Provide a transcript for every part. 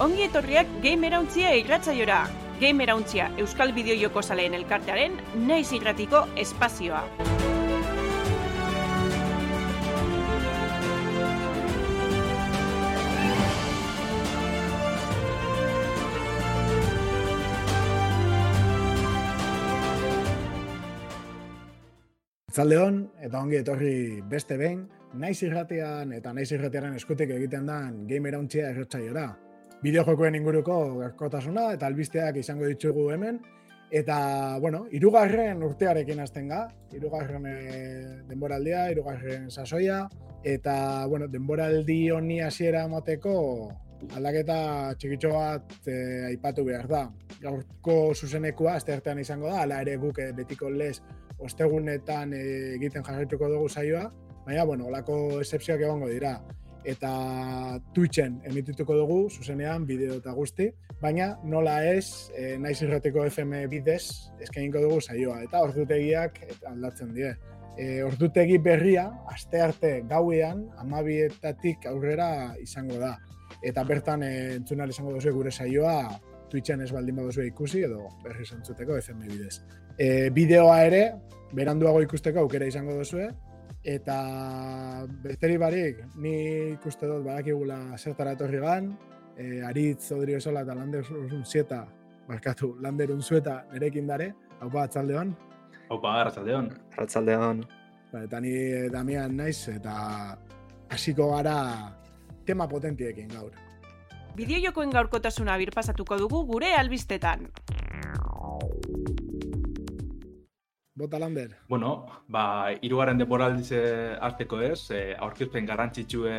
Ongi etorriak Gamerauntzia irratzaiora. Gamerauntzia Euskal Bideojoko Zaleen Elkartearen naiz irratiko espazioa. Zaldeon, eta ongi etorri beste behin, naiz irratean eta naiz irratearen eskutik egiten dan gamer hauntzia erretzaiora. Bideo jokoen inguruko gakotasuna eta albisteak izango ditugu hemen. Eta, bueno, irugarren urtearekin hasten ga, irugarren e, denboraldia, irugarren sasoia, eta, bueno, denboraldi honi hasiera emateko aldaketa txikitxo bat e, aipatu behar da. Gaurko zuzenekua, azte izango da, ala ere guk e, betiko lez ostegunetan eh, egiten jarraituko dugu saioa, baina, bueno, olako esepzioak egongo dira. Eta Twitchen emitituko dugu, zuzenean, bideo eta guzti, baina nola ez, e, naiz irrateko FM bidez, eskainiko dugu saioa, eta ordutegiak aldatzen die. E, ordutegi berria, aste arte gauean, amabietatik aurrera izango da. Eta bertan e, entzunal izango duzu gure saioa, Twitchen ez baldin baduzu ikusi edo berri zantzuteko FM bidez. E, bideoa ere, beranduago ikusteko aukera izango duzu, eta besteri barik, ni ikuste dut badakigula zertara etorri gan, e, Aritz Odrio Esola eta Lander Unzieta, barkatu, Lander Unzueta nerekin dare, hau bat zaldeon. Hau bat, ratzaldeon. Ratzaldeon. Ba, eta ni Damian naiz, eta hasiko gara tema potentiekin gaur. Bideojokoen gaurkotasuna birpasatuko dugu gure albistetan. Bota lander. Bueno, ba, irugarren deporaldize arteko ez, e, aurkezpen garrantzitsue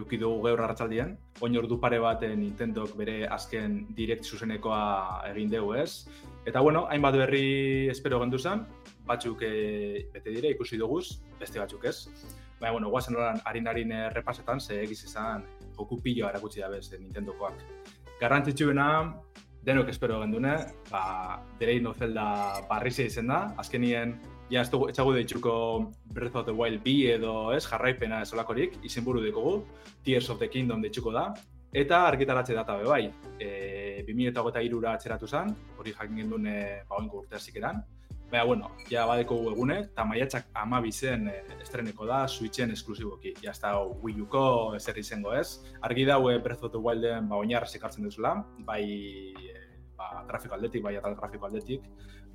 euki dugu gaur arratzaldien. Oin ordu pare bat Nintendok bere azken direkt zuzenekoa egin dugu ez. Eta bueno, hainbat berri espero gendu zen, batzuk e, bete dire ikusi duguz, beste batzuk ez. Baina, bueno, guazen horan harin-harin repasetan, ze egiz izan joku piloa erakutsi da bez Nintendokoak. Garrantzitsuena, denok espero gendune, ba, Derei no Zelda barrizia izen da, azkenien, ja, ez etxagu deitzuko Breath of the Wild B edo ez, jarraipena ez olakorik, izen buru dugu, Tears of the Kingdom deitzuko da, eta argitaratze data be bai, e, 2008 ra atzeratu zen, hori jakin gendun e, ba, oinko eran, Baina, bueno, ja badeko egune, eta maiatxak ama bizen e, estreneko da, Switchen esklusiboki. Ja, ez da Wii Uko ezer izango ez. Argi daue Breath of the Wilden ba, oinarra zikartzen duzula, bai e, ba, grafiko aldetik, bai atal grafiko aldetik,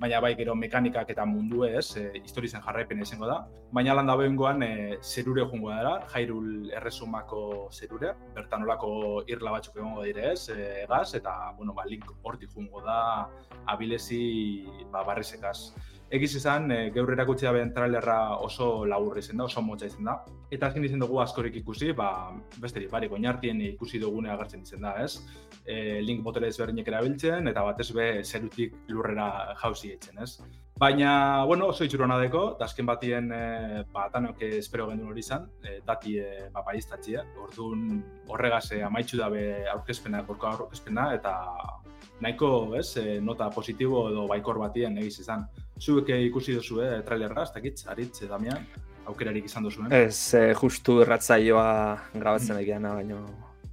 baina bai gero mekanikak eta mundu ez, e, histori zen jarraipen izango da. Baina lan da behengoan, e, zerure jungo dara, jairul erresumako zerure, bertan olako irla batzuk egongo dire ez, e, gaz, eta, bueno, ba, link hortik jungo da, abilezi, ba, barrizekaz egiz izan, e, gaur erakutsi da trailerra oso laburri zen da, oso motza izan da. Eta azken izan dugu askorik ikusi, ba, besterik, barik, oinartien ikusi dugune agertzen izan da, ez? E, link botele ezberdinek erabiltzen, eta batez be zerutik lurrera jauzi etzen, ez? Baina, bueno, oso itxurona deko, azken batien, e, ba, tanok espero gendu hori izan, e, dati e, ba, paiztatxia, orduan horregaz e, amaitxu dabe aurkezpena, gorko aurkezpena, eta nahiko, ez, e, nota positibo edo baikor batien egiz izan. Zuek ikusi duzu, eh, trailerra, ez dakit, aritz, Damian, aukerarik izan duzuen? Ez, eh, justu erratzaioa grabatzen mm. baina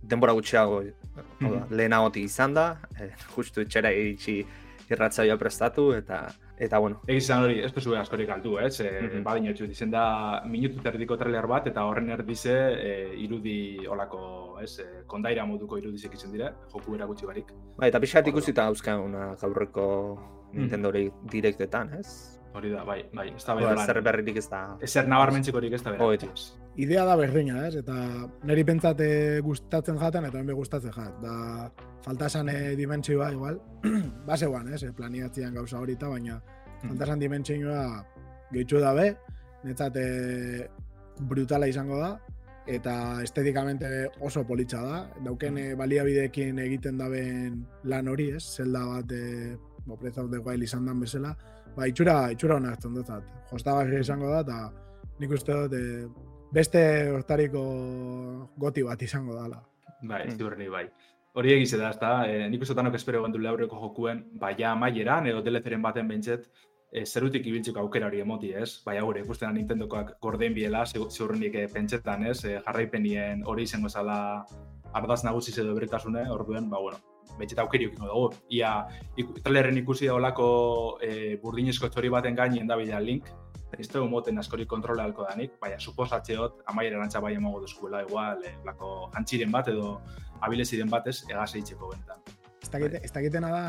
denbora gutxiago mm -hmm. lehenagotik izan da, eh, justu etxera iritsi irratzaioa prestatu, eta Eta bueno. Egizan hori, ez duzu askorik altu, ez? Eh? Mm -hmm. Badin dizen da minutu terdiko trailer bat, eta horren erdize e, irudi olako, ez? E, kondaira moduko irudizik izan dire, joku erakutsi barik. Ba, eta pixat ikusita una gaurreko mm. Nintendo direktetan, ez? Hori da, bai, bai, ez da bai. Zer berririk ez da. Ezer nabarmentziko horik ez da bai. Idea da berdina, ez? Eta niri pentsate gustatzen jaten eta enbe gustatzen jat. Da, falta esan e, dimentsioa, igual, base guan, ez? Eh, planiatzean gauza horita, baina mm. falta esan dimentsioa gehitxu da be, netzate brutala izango da, eta estetikamente oso politxa da. Dauken mm. baliabideekin egiten daben lan hori, ez? Zelda bat, e, bo, Breath of the Wild izan dan bezala, ba, itxura, itxura honak dut, jostagarri izango da, eta nik uste dut, e, beste hortariko goti bat izango dala. Bai, ez mm. bai. Hori egize da, ezta, e, nik uste tanok espero gendu lehaureko jokuen, bai, ja, maieran, edo delezeren baten bentzet, e, zerutik ibiltzeko aukera hori emoti, ez? Bai, haure, ikusten Nintendokoak gorden biela, ziurrenik e, pentsetan, ez? E, jarraipenien hori izango zala ardaz nagusi edo berritasune, orduen, ba, bueno, betxeta aukeri okiko dugu. Ia, iku, trailerren ikusi da olako e, burdinezko txori baten gainen da link, ez dugu moten askori kontrole halko danik, baina suposatzeot, amaiera erantza bai emango duzkuela, igual, e, lako jantxiren bat edo abileziren batez, egaz eitzeko bentan. Ez dakitena da,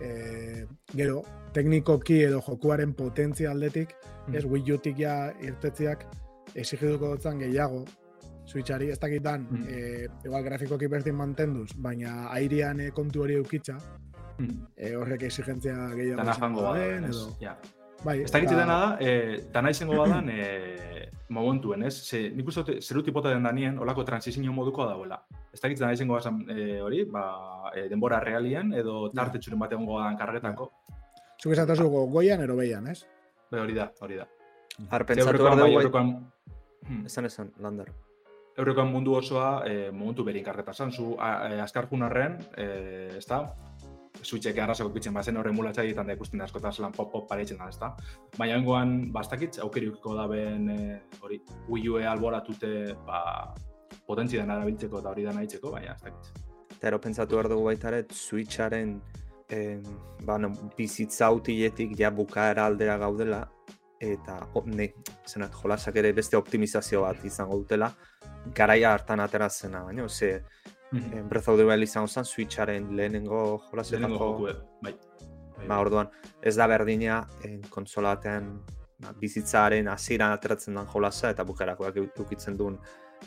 e, gero, teknikoki edo jokuaren potentzia aldetik, mm. ez Wii U-tik ja irtetziak exigiduko dutzen gehiago, Switchari, ez dakitan, mm. e, igual grafikoki berdin mantenduz, baina airian e, kontu hori eukitza, mm. e, horrek exigentzia gehiago. Dana jango badan, edo... ja. Bai, ez dakit dena da, e, dana izango badan, e, momentuen, ez? Ze, nik uste zeru tipota den danien, olako transizio moduko dauela. Ez dakit dena izango badan e, hori, ba, e, denbora realien, edo tarte txuren bat egongo badan karretako. Zuk esatazu goian, ero behian, ez? Be, hori da, hori da. Har, pentsatu behar dugu, bai, esan esan, lander. Eurrekoan mundu osoa, e, momentu berin karreta zan, zu azkar junarren, e, ez da, switchek arrazako bitzen bazen horre mulatza egiten da ikusten askotaz lan pop-pop pareitzen da, ez da. Baina hengoan, bastakitz, aukeri ukiko da ben, e, hori, Wii U-e alboratute, ba, potentzi dena erabiltzeko eta hori dena itzeko, baina ez dakitz. Eta ero pentsatu behar dugu baita ere, Switcharen eh, ba, no, bizitza utiletik ja bukaera aldera gaudela, eta ne, zenat, jolasak ere beste optimizazio bat izango dutela, garaia hartan atera zena, baina, ze, mm -hmm. Breath of the Wild izango zen, Switcharen lehenengo jolasetako... Lehenengo joku, bai. bai. Ba, orduan, ez da berdina, en konsolatean ba, bizitzaren hasiran ateratzen den jolasa eta bukarakoak edukitzen duen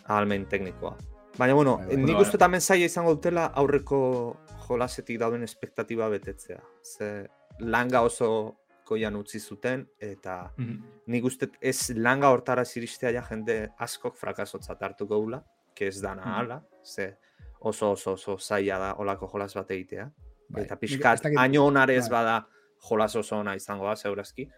ahalmen teknikoa. Baina, bueno, bai, bai, nik bai. uste tamen zaila izango dutela aurreko jolasetik dauden espektatiba betetzea. Ze langa oso goian utzi zuten, eta mm -hmm. nik uste ez langa hortara ziristea ja jende askok frakasotzat hartuko gula, que ez dana mm -hmm. ala, ze oso oso oso zaila da olako jolas bat egitea. Bai. Eta pixkat, aino honarez bai. bada jolas oso ona izango da, zeurazki.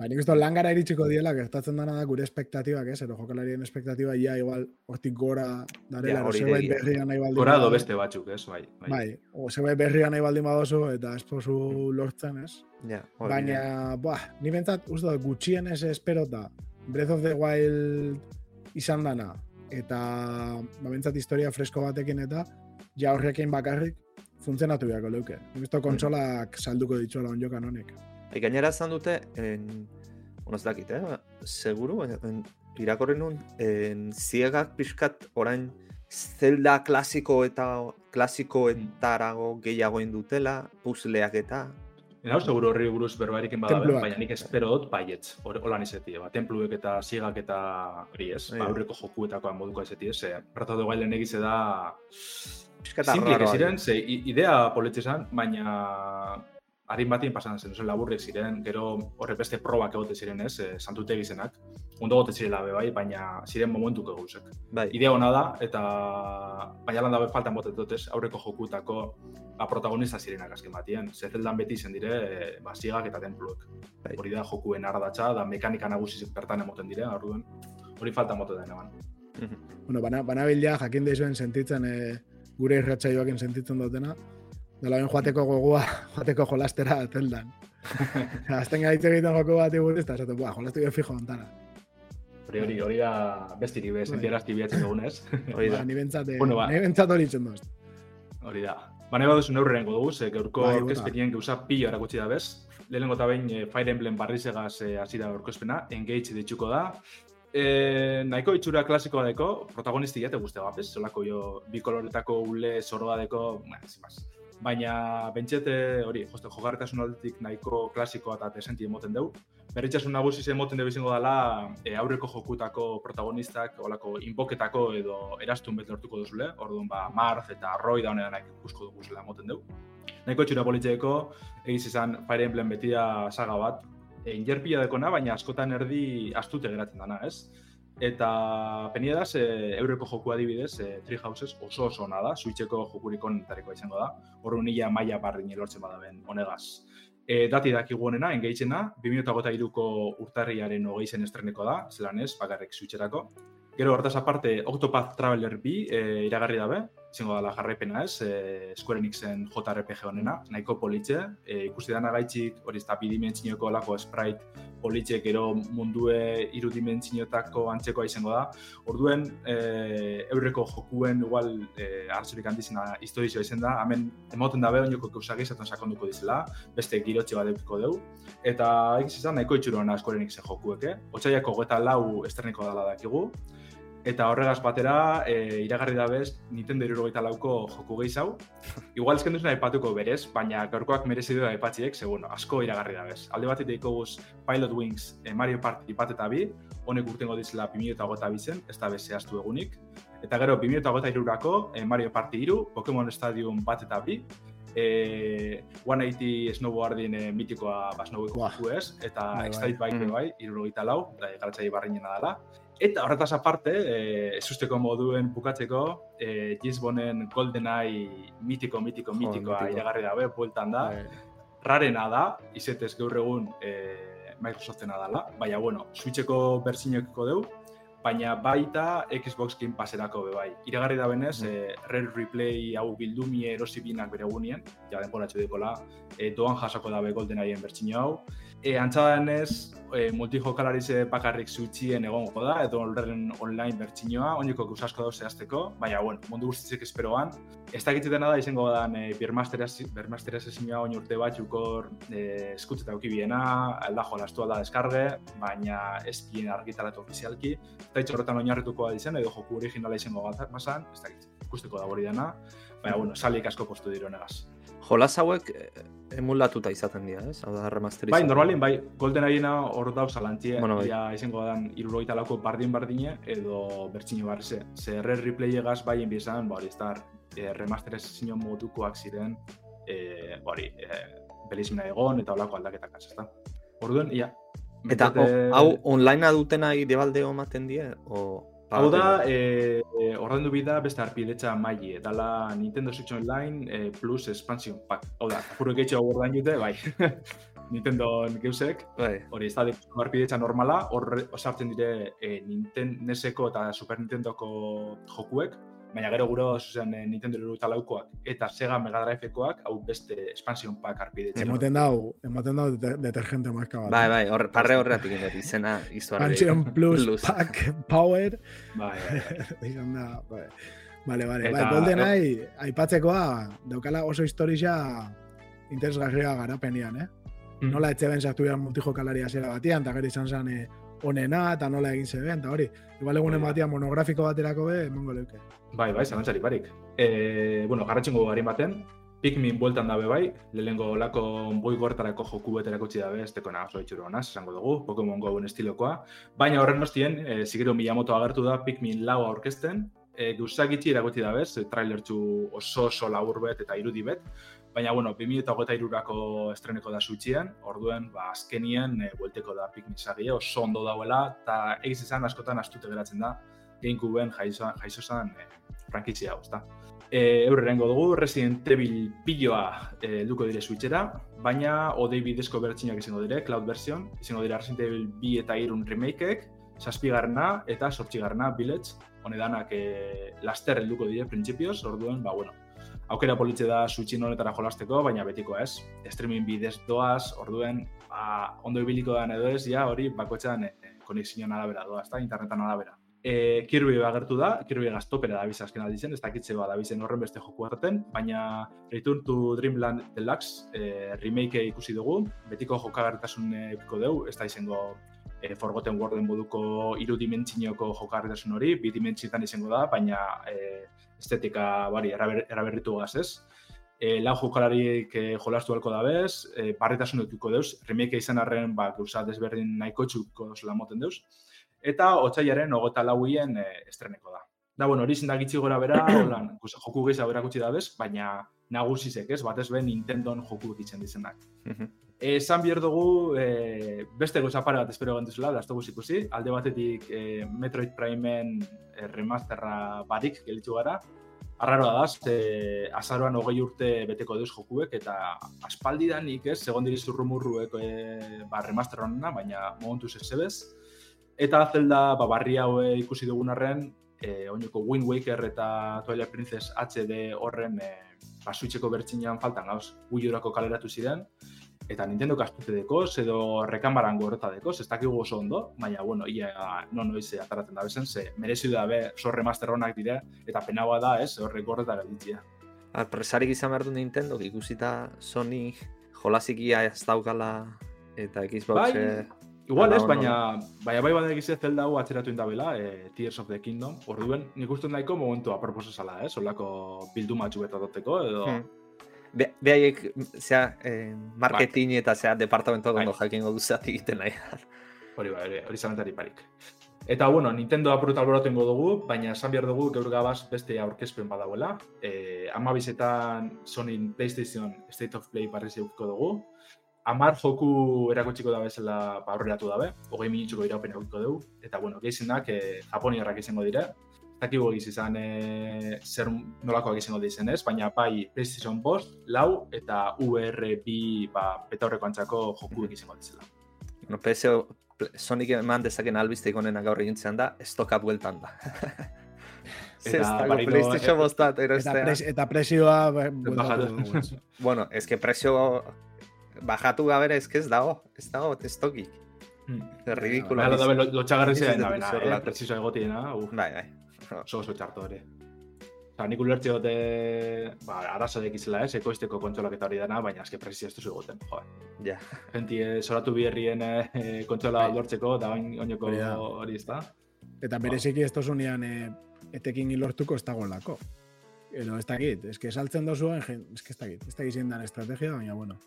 Ba, nik uste langara iritsiko diela, gertatzen dana da gure espektatibak, ez? Ero jokalarien espektatiba ia igual hortik gora darela, ja, zerbait berria nahi baldin Gora do beste batzuk, ez? Bai, bai. bai o zerbait berria nahi baldin badozu eta esposu lortzen, ez? Ja, Baina, buah, ni bentzat, uste da, gutxien ez esperota Breath of the Wild izan dana, eta ba, bentsat historia fresko batekin eta ja horrekin bakarrik funtzionatu beharko leuke. Nik uste kontsolak salduko dituela onjokan honek. Bai, gainera esan dute, en, ez dakit, eh? seguru, en, irakorren nun, en, ziegak pixkat orain zelda klasiko eta klasikoetarago gehiago indutela, puzleak eta, Ena hau, seguro horri buruz berbarik bada, baina nik espero dut baietz, holan izeti, ba, templuek eta sigak eta hori ez, ba, aurreko jokuetakoan moduko izeti ez, Breath of the Wild egize da... Simplik ez ziren, ze idea politxe baina harin batien pasan zen, zen laburrek ziren, gero horre beste probak egote ziren ez, e, santute egizenak, ondo gote zirela be bai, baina ziren momentuk eguzek. Bai. Idea hona da, eta baina lan da faltan botet dutez, aurreko jokutako ba, protagonista zirenak azken batien. Zezeldan beti zen dire, e, ba, eta templuek. Bai. Hori da jokuen ardatza, da mekanika nagusi bertan emoten dire, orduen hori faltan botet da eneban. bueno, bana, bana jakin deizuen sentitzen, e, gure irratxaioak sentitzen dutena, Dela ben joateko gogua, joateko jolastera zeldan. Azten gaitze egiten joko bat igurri, eta esaten, buah, jolastu jo fijo ontara. Hori, hori, da bestiri be, sentiera asti bihatzen dugun ez. Hori da. Ni bentsate, bueno, ba. ni bentsate hori itzen duz. Hori da. Ba, nahi baduzu neurren dugu, ze gaurko bai, orkezpenien gauza pilo erakutsi da bez. Lehenengo eta behin eh, Fire Emblem barrizegaz eh, hasi da orkezpena, engage ditxuko da. E, nahiko itxura klasikoa deko, protagonisti jate guztia bat, ez? Zolako jo, bi koloretako ule zoroa deko, bueno, baina bentsete hori, joste jogarretasun aldetik nahiko klasikoa eta desenti emoten dugu. Berritxasun nagusi zen emoten dugu izango dela e, aurreko jokutako protagonistak, olako inboketako edo erastun bete lortuko duzule, orduan ba, Marth eta Roy da honetan ikusko dugu zela emoten dugu. Nahiko txura politxeko, egiz izan Fire Emblem betia saga bat, e, injerpia dekona, baina askotan erdi astute geratzen dana, ez? Eta penia da, e, eureko joku adibidez, e, Tree Houses oso oso ona da, Switcheko jokurik onetarikoa izango da, horre nila maia barri lortzen bada ben, honegaz. E, dati dakigu honena, engeitzena, 2008ko urtarriaren hogeizen estreneko da, zelan ez, bakarrik Switcherako. Gero, hortaz aparte, Octopath Traveler B e, iragarri dabe, izango dela jarraipena ez, e, Square Enixen JRPG honena, nahiko politxe, e, ikusi dana gaitxik, hori ez da bidimentzinoko olako sprite politxe, gero mundue irudimentzinotako antzekoa izango da. Orduen, e, eurreko jokuen igual e, arzurik handizena historizioa izan da, hemen emoten dabe oinoko keusak izaten sakonduko dizela, beste girotxe bat eukiko dugu. Eta egiz izan, nahiko itxuruan Square Enixen jokuek, eh? Otsaiako geta lau esterneko dala dakigu, Eta horregaz batera, e, iragarri da bez, Nintendo irurogeita lauko joku gehi zau. Igual ezken duzuna aipatuko berez, baina gaurkoak merezi du aipatziek, segun, asko iragarri da bez. Alde bat iteiko guz Pilot Wings e, Mario Party bat eta bi, honek urtengo dizela 2008 eta bizen, ez da bez zehaztu egunik. Eta gero, 2008 eta irurako e, Mario Party iru, Pokemon Stadium bat eta bi, e, 180 snowboardin e, mitikoa ba, snowboardiko ez, eta bai, bai. Bike mm. bai, irurogeita lau, da, garatzai barrinena dela. Eta horretaz aparte, e, ez moduen bukatzeko, e, Gisbonen GoldenEye mitiko, mitiko, mitikoa oh, iragarri dabe, bueltan da. Bai. Rarena da, izetez gaur egun e, Microsoftena dela. Baina, bueno, Switcheko berzinokiko deu, baina baita Xbox Game Passerako be bai. Iragarri da benez, mm. e, Rare Replay hau bildumi erosi binak bere egunien, ja denporatxo dekola, e, doan jasako dabe GoldenEye bertsino hau. E, antza denez, e, multijokalari ze bakarrik zuitzien egongo da, edo horren online bertxinoa, oniko gusasko dauz zehazteko, baina, bueno, mundu guztizik esperoan. Ez da dena da, izango da, e, bermasteraz ezinua oin urte bat, jukor e, eskutzeta biena, alda jolastu alda deskarge, baina ez bien argitaratu ofizialki. Eta itxorretan oinarrituko da dizen, edo joku originala izango bat mazan, ez da ikusteko da hori dena, baina, bueno, salik asko postu diro negaz. Jolas hauek emulatuta izaten dira, ez? Hau da, remasterizatu. Bai, normalin, bai, Golden Arena hor dauz alantie, bueno, bai. ja izango dan iruroita lauko bardin bardine, edo bertxinio bar, ze, ze erre replay egaz bai enbizan, bari, ez da, e, remasterizazio modukoak ziren, e, bari, e, egon, eta olako aldaketak ez da. Orduen, ia. Eta, hau, online dutena idealdeo maten die, o... Hau da, e, e, ordendu bida beste arpidetza maili, dala Nintendo Switch Online e, Plus Expansion Pack. Hau da, apuro geitxo hau ordein dute, bai. Nintendo geusek, bai. hori ez da arpidetza normala, hor osartzen dire e, Nintendo Neseko eta Super Nintendoko jokuek, baina gero guro zuzen eh, Nintendo Eruta laukoak eta Sega Mega Drive-ekoak hau beste expansion pack arpidetzen. Emoten dau, emoten dau detergente marka bat. Bai, bai, hor, parre horretik izena izuarri. Expansion Plus, Plus, Pack Power. Bai, bai. bai. bai. Vale, vale. Eta, bai, Golden Eye, aipatzekoa, daukala oso historia interesgarria garapenian, eh? Mm. Nola etxe ben sartu multijokalaria zera batian, eta gero izan zen eh, onena, eta nola egin zeben, eta hori. Igual egunen batia monografiko baterako be, emongo leuke. Bai, bai, zalantzari barik. E, bueno, garratxengo garin baten, Pikmin bueltan dabe bai, lehengo lako boi gortarako joku beterako dabe, ez teko nagozo itxuro esango dugu, Pokemon Go estilokoa. Baina horren nostien, e, Shigeru Miyamoto agertu da Pikmin lau aurkezten, e, guzak itxi iragoti dabe, e, trailer oso oso labur bet eta irudi bet, Baina, bueno, 2008 irurako estreneko da suitxien, orduen, ba, azkenien, e, buelteko da Pikmin sagia, oso ondo dauela, eta egiz izan askotan astute geratzen da, Gamecube-en jaizo, zan e, frankitzi hau, ezta. E, Eurre dugu, Resident Evil piloa e, duko dire switchera, baina odei bidezko bertxinak izango dire, cloud version, izango dire Resident Evil 2 eta irun remakeek, saspigarna eta sortxigarna Village, honedanak e, laster helduko dire, prinsipioz, orduen, ba, bueno, aukera politxe da switchin honetara jolasteko, baina betiko ez. Streaming bidez doaz, orduen, ba, ondo ibiliko da edo ez, ja, hori bakotxean e, konexioan arabera doaz, da, internetan arabera. E, Kirby agertu da, Kirby gaztopera da bizaz azken aldizen, ez dakitze ba da bizen horren beste joku harten, baina Return to Dreamland Deluxe e, remake ikusi dugu, betiko jokagarritasun epiko dugu, ez da izango e, Forgotten Worlden moduko irudimentzinoko jokagarritasun hori, bi izango da, baina e, estetika bari eraberritu gaz ez. E, lau jokalariek e, jolastu halko da bez, e, barritasun dukiko deuz, remake izan arren ba, gauza desberdin nahiko txuko moten deuz, eta otxaiaren ogota lauien e, estreneko da. Da, bueno, hori zindagitzi gora bera, holan, joku gehiago berakutsi da bez, baina nagusizek ez, batez ben Nintendon joku ditzen dizenak. Esan bier dugu, e, beste goza pare bat espero gantuzela, da ikusi. Alde batetik e, Metroid Primeen e, remasterra barik gelitzu gara. Arraroa da, e, azaroan hogei urte beteko deus jokuek, eta aspaldi da nik ez, segon dirizu rumurruek e, ba, remaster honena, baina momentuz ez. Eta zelda, ba, barri hau ikusi dugun arren, e, oinoko Wind Waker eta Twilight Princess HD horren e, ba, bertxinean faltan gauz, Wii kaleratu ziren, eta Nintendo kastute dekoz, edo rekambaran gorrota dekoz, ez dakigu oso ondo, baina, bueno, ia, no noiz ataraten da bezen, ze merezi da be, sorre master honak dire, eta penagoa da, ez, horrek gorreta gelditzia. Presarik izan behar du Nintendo, ikusita Sony jolasikia ez daukala, eta Xbox... Bai, eh, igual ez, baina, baina bai badak izan zelda hau atzeratu indabela, e, Tears of the Kingdom, orduen, nik uste nahiko momentu aproposa zala, eh, solako bildu matxu eta doteko, edo... Hmm. Behaiek, zera, eh, marketing eta zera, departamento bai. jakin goduzat egiten nahi. Hori bai, hori, hori zanetari parik. Eta, bueno, Nintendo apurut alboratu ingo dugu, baina esan behar dugu gaur gabaz beste aurkezpen badauela. E, ama bizetan Sony PlayStation State of Play barriz dugu. Amar joku erakutsiko da bezala ba, aurreratu dabe, hogei minutxuko iraupen egiteko dugu. Eta, bueno, gehizenak e, Japoniarrak izango dire. Zakibu egiz izan e, zer nolakoak izango dizen ez, baina bai PlayStation Bost, lau eta VR2 ba, beta horreko antzako joku izango dizela. No, PSO, Sonic eman dezaken albizte ikonenak gaur egin da, estoka bueltan da. Eta, PlayStation eh, bostat, eta, pres, eta presioa bueno, es que presio bajatu gabe ez que ez dago, ez dago estokik. Hmm. Es ridículo. Claro, lo, lo txagarri zein da, bena, eh, preciso egotiena. Bai, bai. Oso oso txarto ere. Osa, nik ulertze dute, ba, arazo dekizela ez, ekoizteko kontsolak eta hori dena, baina azke presio ez duzu egoten, joa. Ja. Genti, eh, soratu biherrien eh, kontsola bai. lortzeko, da bain oinoko hori ez da. Eta bereziki ez tozunean eh, etekin lortuko ez dago lako. Edo ez dakit, ez que saltzen dozuen, ez que ez dakit, ez dakit zindan estrategia, baina bueno.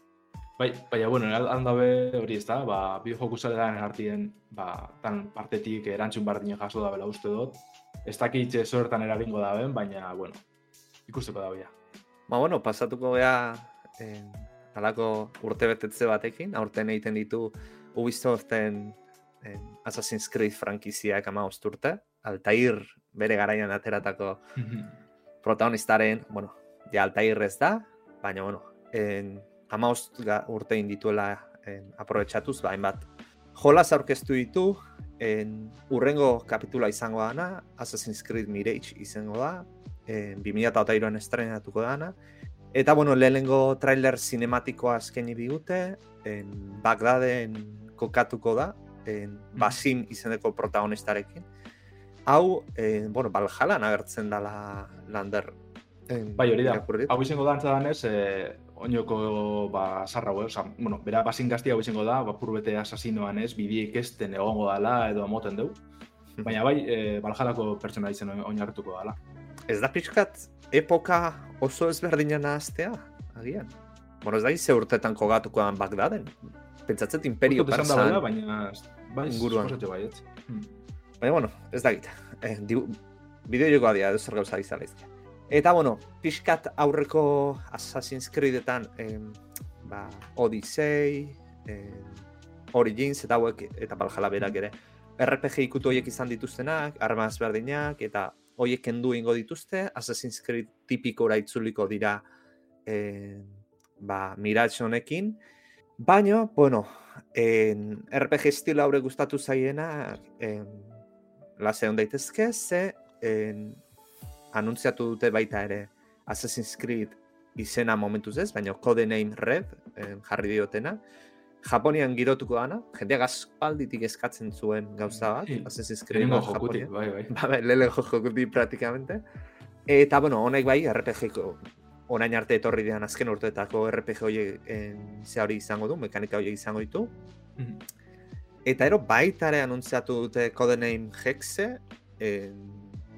Bai, baina, bueno, handabe hori ez da, ba, bideo zaletan hartien, ba, tan partetik erantzun bardinen jaso da bela uste dut. Ez dakit zortan eragingo da ben, baina, bueno, ikusteko da bia. Ba, bueno, pasatuko gea, eh, alako urte betetze batekin, aurten egiten ditu Ubisoften eh, Assassin's Creed frankiziak ama osturte, Altair bere garaian ateratako protagonistaren, bueno, ja Altair ez da, baina, bueno, en, ama urte dituela en, aprobetsatuz, ba, hainbat jolas aurkeztu ditu, en, urrengo kapitula izango dana, Assassin's Creed Mirage izango da, en, 2008an estrenatuko dana, eta, bueno, lehenengo trailer cinematikoa azkeni digute, en, Bagdaden kokatuko da, en, Basim izeneko protagonistarekin, hau, en, bueno, Valhalla agertzen dala lander. En, bai, hori da, hau izango da antzadanez, eh, oinoko ba sarra o sea, bueno, bera basin gaztia hau izango da, ba purbete asasinoan ez, bidiek esten egongo dala edo amoten du. Baina bai, e, Valhallako pertsona izen oinartuko dala. Ez da pixkat epoka oso ezberdina nahaztea, agian? Bueno, ez da ize urtetan kogatuko dan Bagdaden. Pentsatzet imperio persan. Baina bai, inguruan. Bai, hmm. Baina, bueno, ez da gita. Eh, bideo joko adia, edo zer gauza izkia. Eta, bueno, pixkat aurreko Assassin's Creedetan, em, ba, Odyssey, em, Origins, eta hauek, eta Valhalla berak ere, RPG ikutu horiek izan dituztenak, armaz berdinak, eta horiek kendu ingo dituzte, Assassin's Creed tipikora itzuliko dira em, ba, Mirage honekin, baina, bueno, en, RPG estilo haure gustatu zaiena, em, lase hon daitezke, ze en, anuntziatu dute baita ere Assassin's Creed izena momentuz ez, baina Codename Red eh, jarri diotena. Japonian girotuko dana, jendeak aspalditik eskatzen zuen gauza bat, Assassin's Creed no, jokuti, bai, bai. Ba, bai, lele jokuti praktikamente. Eta, bueno, honek bai, RPG-ko orain arte etorri dian azken urteetako RPG horiek ze hori izango du, mekanika horiek izango ditu. Mhm. Eta ero baitare anuntziatu dute Codename Hexe,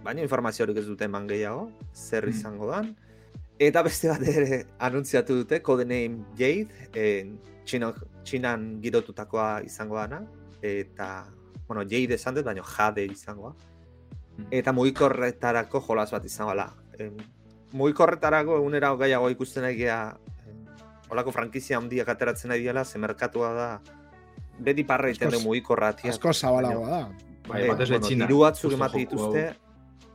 baina informaziorik ez dute eman gehiago, zer hmm. izango dan. Eta beste bat ere anuntziatu dute, codename Jade, en, txino, txinan girotutakoa izango dana, eta, bueno, Jade esan dut, baina Jade izangoa. Hmm. Eta mugikorretarako jolas bat izango da. Mugikorretarako egunera gaiago ikusten egia, holako frankizia handiak ateratzen nahi diela, ze merkatua da, beti parra iten du mugikorra. Asko zabalagoa da. Bai, eh, batez bueno, diru batzuk emate dituzte,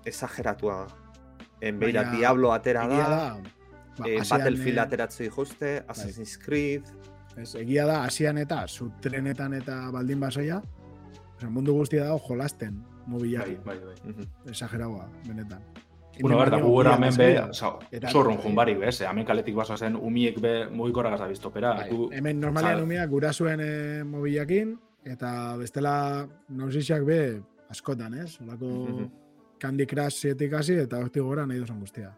exageratua En beira, Diablo atera da, da ba, eh, Battlefield e... ateratzu bai. Assassin's Creed... Ez, egia da, asian eta, zutrenetan eta baldin basoia, Osea, mundu guztia dago jolasten Bai, mobilakin. bai, bai. Mhm. Exageragoa, benetan. Bueno, berda, gu ia hemen be, zorron jun barik, bez? Hemen kaletik baso zen, umiek be mugikorra gaza biztopera. Bai, Gu, hemen normalian Oza- umeak gurasuen e, mobilakin, eta bestela nausixak be askotan, ez? Olako Mhm. Candy Crush zietik hasi eta hortik gora nahi duzan guztia.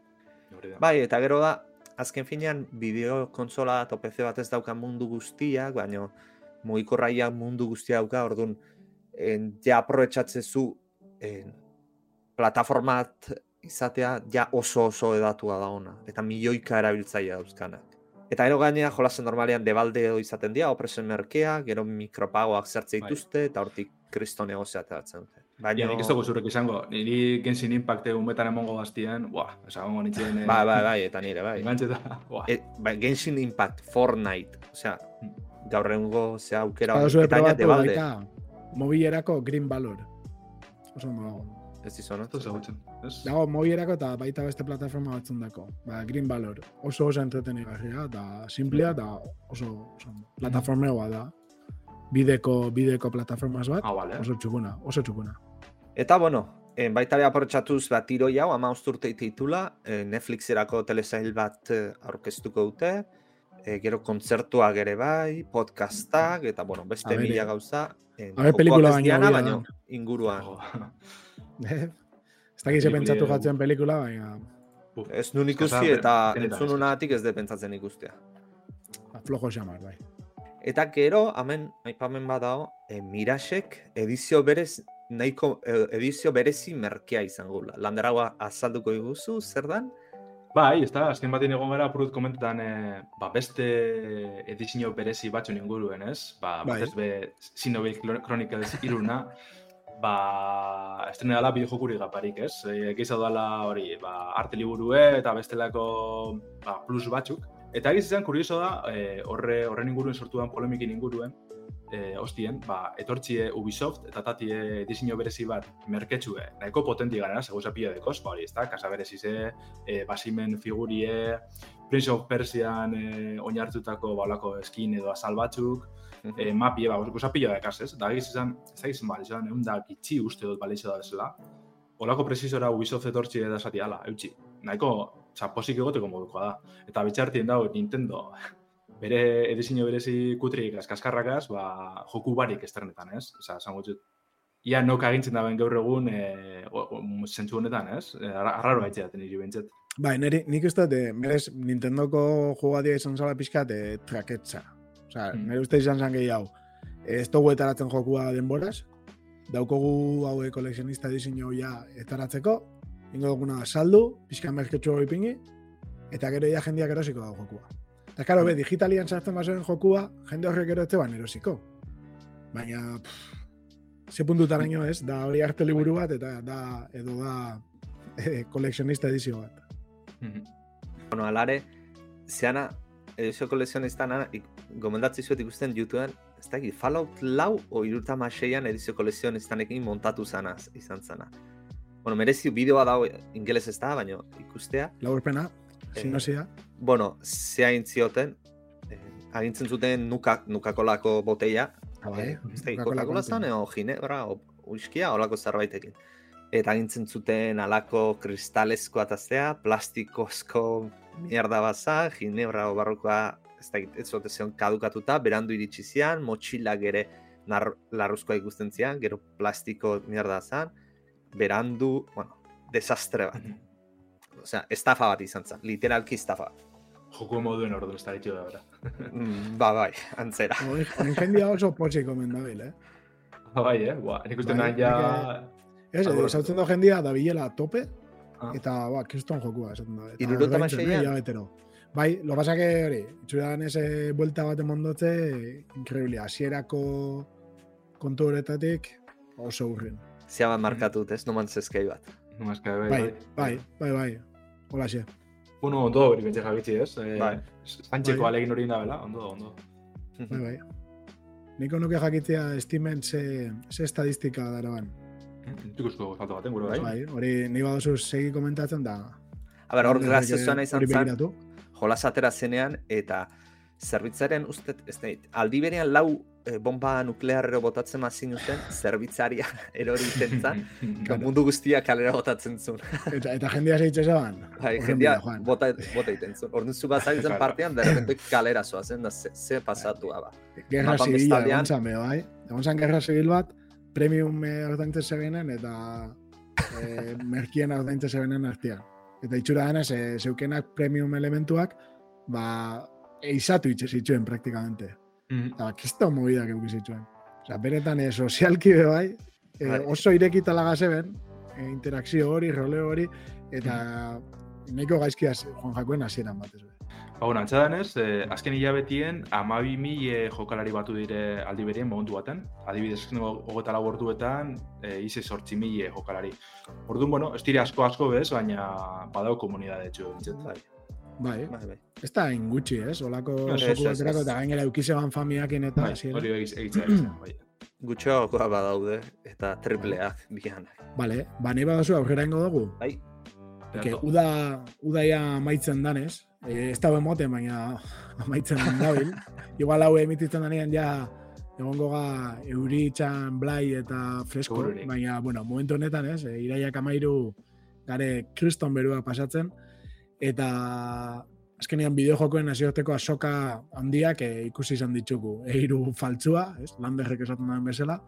Bai, eta gero da, azken finean, bideo kontsola eta PC bat ez dauka mundu guztiak, baina mugikorraia mundu guztia dauka, orduan, en, ja aprobetxatzezu en, plataformat izatea ja oso oso edatua da ona, eta milioika erabiltzaile dauzkanak. Eta gero gainera jolasen normalean debaldeo izaten dira, opresen merkea, gero mikropagoak zertze Bai. dituzte, eta hortik kristo negozia ateratzen dute. Baina, Ja, nik ez dugu zurek izango, niri Genshin Impact umetan emongo gaztien, buah, esagongo nintzen... eh, bai, bai, bai, eta nire, bai. Engantzeta, buah. E, bai, Genshin Impact, Fortnite, osea, gaur egungo zea aukera Eta eta probatu debalde, baita mobilerako Green Valor. Oso ondo dago. ez izan, Ez ezagutzen, ez? Dago mobilerako eta baita beste plataforma batzun dako. Ba, Green Valor. Oso oso entretenigarria eta simplea eta oso, oso plataformeoa da. Bideko, bideko plataformaz bat. Ah, vale. Oso txukuna, oso txukuna. Eta, bueno, en, baita ere aprotxatuz bat tiroi hau, ama usturte titula, eh, Netflixerako telesail bat eh, aurkeztuko dute, eh, gero kontzertuak ere bai, podcastak, eta, bueno, beste mila eh, gauza. En, a ber, jokoak pelikula baino da. inguruan. Oh, Eh? Ez dakiz pentsatu jatzen pelikula, baina. Ez nun ikusi Eskasa, eta entzun ez. unatik ez de pentsatzen ikustea. ba, flojo xamar, bai. Eta gero, hemen aipamen badao, e, Mirasek edizio berez, nahiko e, edizio berezi merkea izango gula. Landeragoa azalduko diguzu, zer dan? Bai, ez da, azken batean egon gara apurut komentetan e, ba, beste edizio berezi batzun inguruen, ez? Ba, Bai. batez be, Xenoblade Chronicles iruna, ba, estrena dela bideojokurik gaparik, ez? E, Geiza dela hori, ba, arte liburue eta bestelako ba, plus batzuk. Eta egiz izan, kurioso da, e, horre, horren inguruen sortu den polemikin inguruen, e, ostien, ba, etortxie Ubisoft eta tatie diseño berezi bat merketsue, nahiko potenti gara, seguza pila dekoz, ba hori, ez da, kasa berezi ze, e, basimen figurie, Prince of Persian e, oinartutako balako eskin edo azal batzuk, e, mapie, ba, goza pila da ekaz, ez? Da egiz izan, ez da izan, ba, izan, egun da gitxi uste dut balitxo da bezala. Olako presizora Ubisoft etortxi da zati ala, eutxi. Nahiko, oza, posik egoteko modukoa da. Eta bitxartien dago Nintendo, bere edizio berezi kutrik askaskarrakaz, ba, joku barik esternetan, ez? Oza, esan gutxut. Ia nok agintzen daben gaur egun e, zentzu honetan, ez? E, arra- arraro haitzea niri bentzet. Bai, niri, nik uste, dut, eh, berez, Nintendoko jugadia izan zala pixkat, eh, traketza. Osea, Mm. nire uste izan zan gehi hau. Ez dugu etaratzen jokua denboraz, daukogu haue koleksionista diseño ja etaratzeko, ingo duguna saldu, pixka merketxu hori pingi, eta gero ja jendeak erosiko da jokua. Eta karo, be, digitalian sartzen bazen jokua, jende horrek ero etzeban erosiko. Baina, pff, ze puntutaraino ez, da hori arte liburu bat, eta da, edo da, eh, koleksionista edizio bat. Bueno, alare, zeana, edizio kolekzionistan, ik, gomendatzi zuet ikusten YouTubeen, ez da, Fallout lau o iruta maseian edizio koleksionistanekin montatu zanaz, izan zana. Bueno, merezi bideoa dago ingeles ez da, baina ikustea. Laurpena, Eh, sinosia. Bueno, ze hain zioten, eh, agintzen zuten nuka, nukakolako boteia, Ah, bai. eh, Coca-Cola zan, o ginebra, o uiskia, olako zerbaitekin. Eta agintzen zuten alako kristalezko ataztea, plastikozko mierda baza, ginebra o barrokoa, ez da, ez zote zion kadukatuta, berandu iritsi zian, motxilak ere nar, larruzkoa ikusten zian, gero plastiko mierda zan, berandu, bueno, desastre bat. Osea, estafa bat izan zen, literalki estafa bat. Joku moduen ordu ez da ditu da, bera. Mm, ba, bai, antzera. Hori jendia oso potxik omen dabil, eh? bai, eh? Ba, nik uste Bai, nahi ja... Ez, Albo- edo, esautzen da jendia da bilela a tope, Ah. eta, ba, kriston jokua, esaten da. Eh, hamaseian? hilabetero. Bai, lo pasa que, hori, itxuran ese buelta bat emondotze, increíble, hasierako kontu horretatik oso urrin. Zia bat markatut, ez? No Man's Sky bat. No, eske, bai, Bai, bai. bai, bai, bai. Hola, xe. Bueno, ondo hori bentsa jabitzi, ez? Eh, Bai. Zantxeko Bai. alegin hori indabela, ondo, ondo. Bai, bai. Niko nuke jakitzea estimen ze, ze estadistika daraban. Ikusko salto baten, gure Bai. bai. Hori nik badozu segi komentatzen da. A ber, hor Hori graziosoa izan zen, begiratu. jolas atera zenean, eta zerbitzaren uste, ez da, aldi berean lau e, bomba nuklearrero botatzen mazin zen, zerbitzaria erori zentzan, mundu guztia kalera botatzen zuen. eta, eta jendia zeitzen zaban? Bai, jendia bota, bota iten zuen. Orduan zu bat zaitzen partean, derrepente kalera zoazen, da ze, ze pasatu ba. Gerra zibila, egon zan beho, bai? Egon zan gerra zibil bat, premium ordaintzen zegenen, eta e, merkien ordaintzen zegenen artian. Eta itxura denez, e, zeukenak premium elementuak, ba, eizatu itxe zituen praktikamente. Mm -hmm. Eta bakizta movidak euki zituen. Osa, beretan e, sozialki be bai, e, oso irekita laga zeben, e, interakzio hori, roleo hori, eta mm. nahiko gaizkiaz Juan Jakoen hasieran batez. Ba, bueno, antzadanez, eh, azken hilabetien, amabi mi eh, jokalari batu dire aldi berien momentu baten. Adibidez, hogeta lau orduetan, eh, ize sortzi mi jokalari. Orduan, bueno, ez dire asko-asko bez, baina badau komunidade txu, bai. Bai, bai. Ez da ingutxi, ez? Olako no, soku baterako eta gainera eukizeban familiakin eta... Bai, hori egitzen, bai. Gutxoakoa badaude eta tripleak bianak. Bale, ba nahi badazu aurrera ingo dugu? Bai. Eke, uda, udaia maitzen danez, e, ez da emoten, baina amaitzen dabil. Igual hau emititzen danean ja egongo ga euri txan blai eta fresko, baina, bueno, momentu honetan, ez? E, iraiak amairu gare kriston berua pasatzen, eta azkenean bideojokoen nazioarteko asoka handiak e, ikusi izan ditugu. Eiru faltzua, ez, landerrek esaten duen bezala,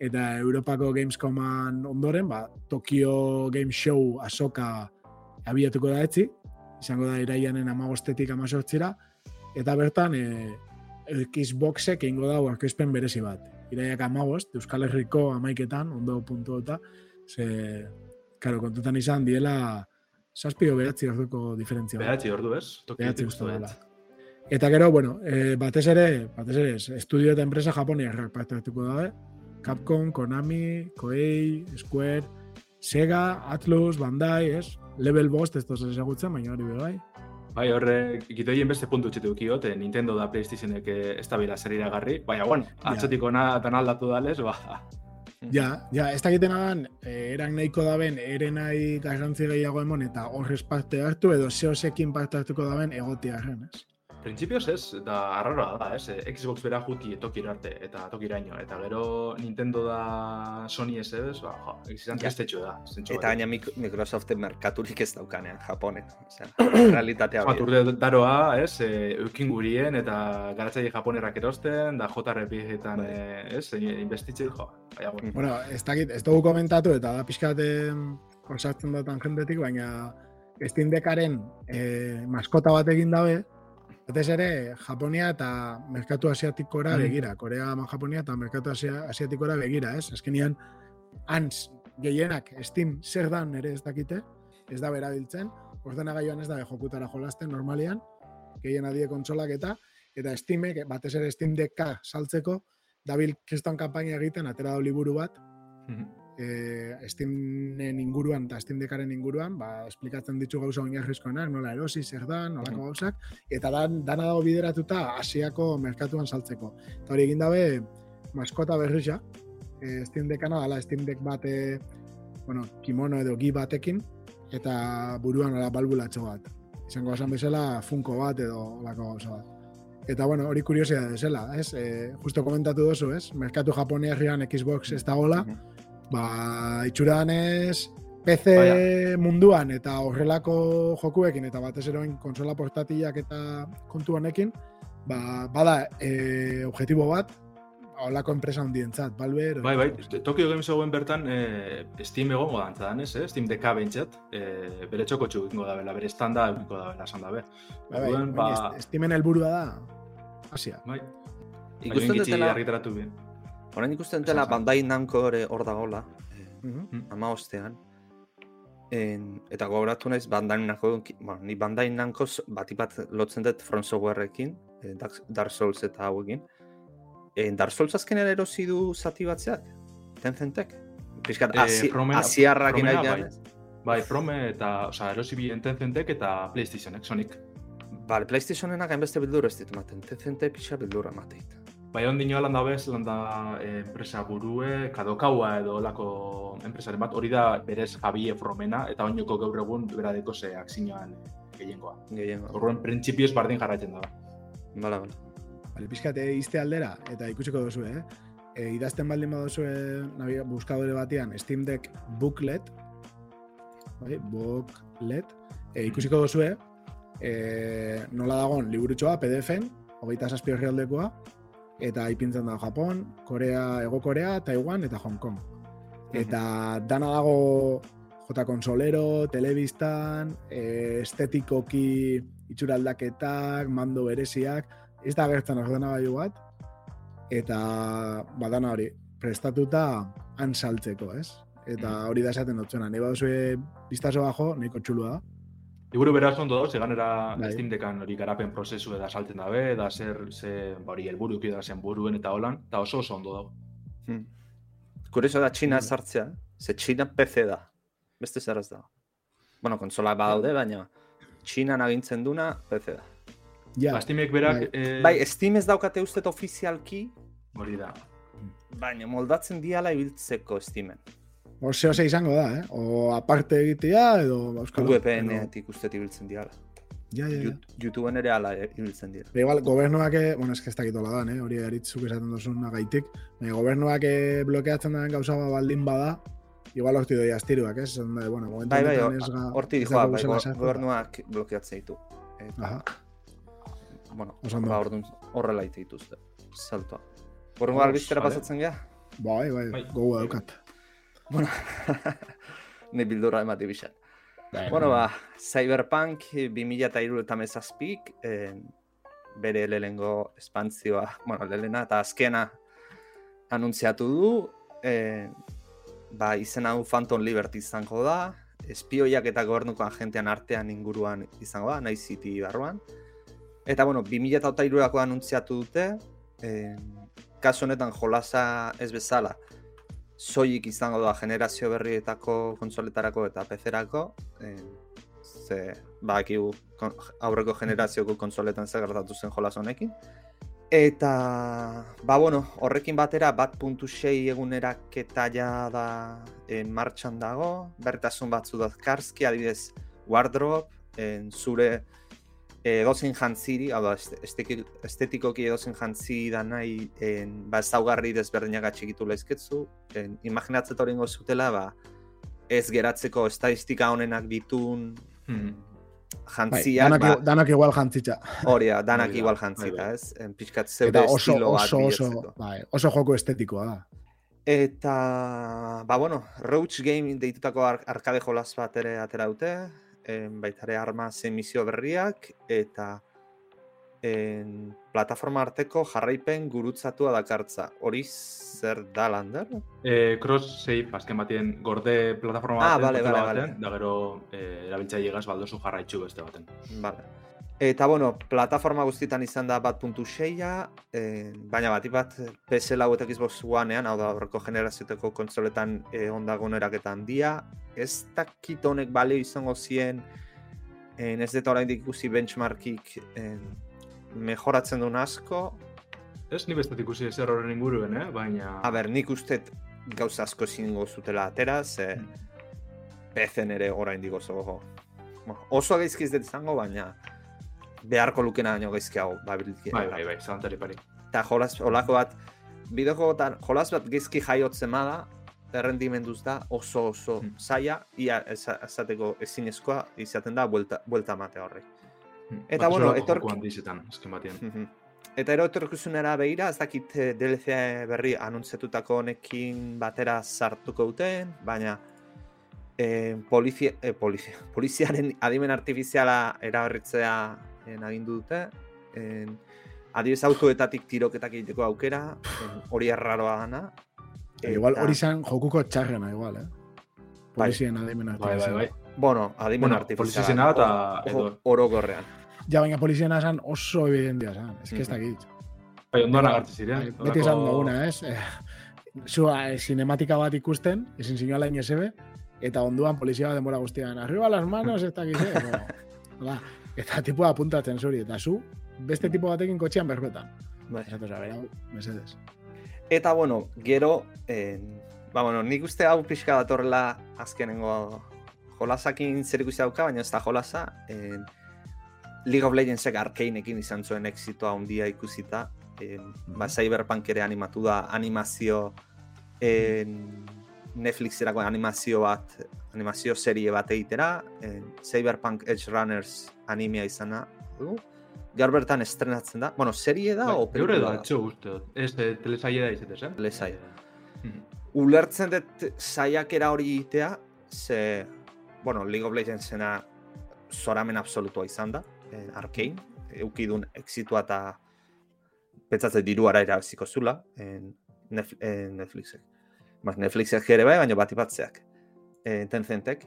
eta Europako Gamescoman ondoren, ba, Tokyo Game Show asoka abiatuko da etzi, izango da iraianen amagostetik amazortzira, eta bertan e, Xboxek egingo da aurkezpen berezi bat. Iraiak amagost, Euskal Herriko amaiketan, ondo puntu eta, ze, karo, kontutan izan, diela, Zazpi o behatzi orduko diferentzia. Behatzi ordu ez? Behatzi uste dela. Eta gero, bueno, e, batez ere, batez ere, estudio eta enpresa japoniarrak parte hartuko dabe. Capcom, Konami, Koei, Square, Sega, Atlus, Bandai, ez? Level Bost, ez toz ezagutzen, baina hori bai. Bai, horre, ikitoien beste puntu txetu ukiot, Nintendo da Playstationek ez da bila zer iragarri, baina, bueno, atxotiko na, tan aldatu dales, ba, Ja, ja, ez dakiten adan, eh, eran nahiko daben, eren nahi garrantzi gehiago emon, eta horrez parte hartu, edo zehozekin parte hartuko daben arren, ez? Printzipioz ez, da arraroa da, ez? Xbox bera juti tokira arte eta tokiraino. Eta gero Nintendo da Sony ez ez, ba, jo, egizizan ja. da. Eta gaina Microsoft merkaturik ez daukanean, Japonen. Osea, realitatea bera. Baturde daroa, ez, e, eukin gurien eta garatzaile Japonerak erosten, da JRPG-etan, bai. e, ez, investitzen, jo. Baina, bueno. bueno, ez dakit, ez dugu komentatu eta da pixkaten konsartzen datan jendetik, baina Steam Deckaren e, maskota bat egin dabe, Batez ere, Japonia eta merkatu asiatikora mm. begira. Korea, Japonia eta merkatu asiatikora begira, ez? Azkenian, hans gehienak Steam zer dan ere ez dakite, ez da berabiltzen, ordena gaioan ez da jokutara jolasten normalian, gehien adie kontsolak eta, eta Steamek, batez ere Steam Decka saltzeko, dabil kriston kampaina egiten, atera liburu bat, mm e, Steamen inguruan eta Steam Deckaren inguruan, ba, esplikatzen ditu gauza oinarrizkoenak, nola erosi, zer dan, nolako gauzak, eta dan, dana dago bideratuta Asiako merkatuan saltzeko. Eta hori egin dabe, maskota berriza, e, Steam Deckana, ala Steam Deck bate, bueno, kimono edo gi batekin, eta buruan ala balbulatxo bat. Izango esan bezala, funko bat edo lako gauza bat. Eta bueno, hori kuriosia desela, ez? E, justo komentatu dozu, ez? Merkatu Japoniarrian Xbox ez da gola, mm ba, itxuranez, PC Vaya. munduan eta horrelako jokuekin eta batez eroin konsola portatilak eta kontu honekin, ba, bada e, objetibo bat, holako enpresa hundientzat, Valve... Bai, bai, Tokyo Games egoen bertan e, Steam egongo dantzadan, ez, eh? Steam DK bentsat, e, bere txoko txukingo da bela, bere estanda egingo da bela, esan da be. Bai, bai, ba... Steamen helburua da, Asia. Bai. Ikusten dutela... Argitaratu bien. Horain ikusten dela Bandai Namco hor dagoela, eh, mm ama ostean. En, eta gogoratu naiz Bandai Namco, bueno, ni Bandai Namco bati bat lotzen dut Front Softwareekin, eh, Dark Souls eta hauekin. En, Dark Souls azken erosi du zati batzeak? Tencentek? Piskat, eh, asiarrak bai. bai, Prome eta, oza, erosi bi Tencentek eta PlayStationek, Sonic. Vale, PlayStationenak hainbeste bildur ez ditu maten, Tencente pixa bildura mateit. Bai, ondin joa landa bez, landa eh, enpresa burue, kadokaua edo lako enpresaren bat, hori da berez Javi Efromena, eta oinoko gaur egun beradeko zeak zinean gehiengoa. Gehiengoa. Horren, printzipioz bardin jarraitzen da. Bala, bala. Bale, pixkate izte aldera, eta ikusiko duzu, eh? E, idazten baldin baduzu nabiga buskadore batean Steam Deck Booklet, bai, Booklet, e, ikusiko duzu, e, nola dagoen liburutxoa PDF-en, hogeita zazpi horri eta ipintzen da Japon, Korea, Ego Korea, Taiwan eta Hong Kong. Eta dana dago jota konsolero, telebistan, e, estetikoki itxuraldaketak, mando bereziak, ez da gertzen ordenagailu bat, eta badana hori, prestatuta han saltzeko, ez? Eta hori da esaten dut zuena, nahi baduzue biztazo bajo, nahiko txulua da. Liburu beraz ondo da, ganera bai. Steam Deckan hori garapen prozesu eda salten dabe, da zer, ze, ba hori, elburu da zen buruen eta holan, eta oso oso ondo da. Hmm. Kurioso da Txina mm. sartzea, ze Txina PC da, beste zer ez da. Bueno, konsola badaude, baina Txina nagintzen duna PC da. Ja. Ba, Steamek berak... Bai. Eh... bai, Steam ez daukate ustet ofizialki. Hori da. Baina moldatzen diala ibiltzeko Steamen. Ose, ose izango da, eh? O aparte egitea, edo... VPN-etik ustet ibiltzen diala. Ja, ja, ja. YouTubeen ere ala ibiltzen dira. Ba, igual, gobernuak, bueno, eske ez dakitola da, eh? hori eritzuk esaten duzun nagaitik. Baina, gobernuak blokeatzen daren gauza baldin bada, igual horti doi astiruak, ez? Eh? Bueno, bai, bai, horti dijoa, bai, gobernuak blokeatzen ditu. Aha bueno, Osando. ba, orduan horrela ite dituzte, saltoa. Oh, albiztera pasatzen gea? Bai, bai, bai. gogoa daukat. Bueno, ne bildura emati bixan. Bai, bueno, ba, Cyberpunk 2000 eta iru eta eh, bere lehengo espantzioa, bueno, lehena eta azkena anuntziatu du, eh, ba, izen hau Phantom Liberty izango da, espioiak eta gobernuko agentean artean inguruan izango da, Night City barruan. Eta, bueno, 2008ako anuntziatu dute, eh, kasu honetan jolasa ez bezala, soilik izango da generazio berrietako konsoletarako eta PC-erako, eh, ze, ba, aurreko generazioko konsoletan zer gertatu zen jolas honekin. Eta, ba, bueno, horrekin batera, bat puntu sei egunerak eta ja da en martxan dago, bertasun batzu da karski, adibidez, wardrobe, en zure edozen jantziri, hau da, estetikoki edozen jantzi da nahi, en, ba, ez daugarri desberdinak atxikitu lehizketzu, imaginatzet hori zutela, ba, ez geratzeko estadistika honenak ditun hmm. jantziak, bai, danak, ba, danak igual jantzitza. Hori, danak igual jantzita, ez? En, pixkat zeude oso, estilo oso, oso, bai, oso joko estetikoa da. Eta, ba, bueno, Roach Game deitutako ar arkade jolas bat ere atera dute, en, baitare arma misio berriak eta en, plataforma arteko jarraipen gurutzatua dakartza. Hori zer da lander? E, cross save, azken batien, gorde plataforma ah, baten, vale, vale, vale. da gero e, erabiltza llegaz baldozu jarraitzu beste baten. Vale. Eta, bueno, plataforma guztietan izan da bat puntu seia, eh, baina bat, bat PS lau eta Xbox One-ean, hau da horreko generazioteko kontsoletan eh, ondago eraketan dia. Ez dakit honek balio izango zien, eh, ez dut orain ikusi benchmarkik eh, mejoratzen duen asko. Ez ni bestet ikusi ez horren inguruen, eh? baina... A ber, nik uste gauza asko zingo zutela atera, ze mm. PC ere orain digo zo. Oso gaizkiz dut izango, baina beharko lukena baino gaizkiago babilki. Bai, bai, bai, zantari pari. Eta jolas, olako bat, bideo jolas bat gaizki jaiotzen bada, errendimenduz da oso oso hmm. zaila, ia esateko ezinezkoa izaten da buelta, buelta mate horri. Hmm. Eta, bueno, etork... Dizetan, mhm. Eta ero etorkizunera behira, ez dakit eh, DLC berri anuntzetutako honekin batera sartuko duten, baina eh, polizia, eh, polizia, poliziaren adimen artifiziala eraberritzea en, agindu dute. En, adibes autoetatik tiroketak egiteko aukera, hori erraroa gana. Igual hori zen jokuko txarrena, igual, eh? Bai. Polizien adimen bai, bai, bai. Bueno, adimen bueno, artifiziala. eta... Oro gorrean. Ja, baina polizien esan oso evidentia, esan. Ez que ez dakit. Bai, ondoan agartzi ziren. Bai, beti esan duguna, ez? Eh, zua, eh, cinematika bat ikusten, ezin zinua lain esebe, eta onduan polizia bat denbora guztian. Arriba las manos, ez dakit, eh? No, eta tipua apuntatzen zuri, eta zu, beste tipo batekin kotxean berbetan. Bai. Esatu zabe, mesedes. Eta, bueno, gero, eh, ba, bueno, nik uste hau pixka datorrela azkenengo jolasakin zer ikusi dauka, baina ez da jolasa, eh, League of Legendsek arkeinekin izan zuen exitoa handia ikusita, e, ba, Cyberpunk ere animatu da animazio en, Netflixerako animazio bat, animazio serie bat egitera, en, Cyberpunk Edge Runners animea izana du. Gaur bertan estrenatzen da. Bueno, serie da Bai, o Eure da, pelikula? etxo uste dut. Ez, eh, telesaia da izetez, eh? Telesaia. Mhm. Ulertzen dut saiakera hori egitea, ze, bueno, League of Legendsena zoramen absolutua izan da, eh, Arkane, eukidun exitua eta pentsatzen diruara erabziko zula, en, Netf en Netflixek. Ba, Netflixek ere bai, baina bat ipatzeak, eh, Tencentek.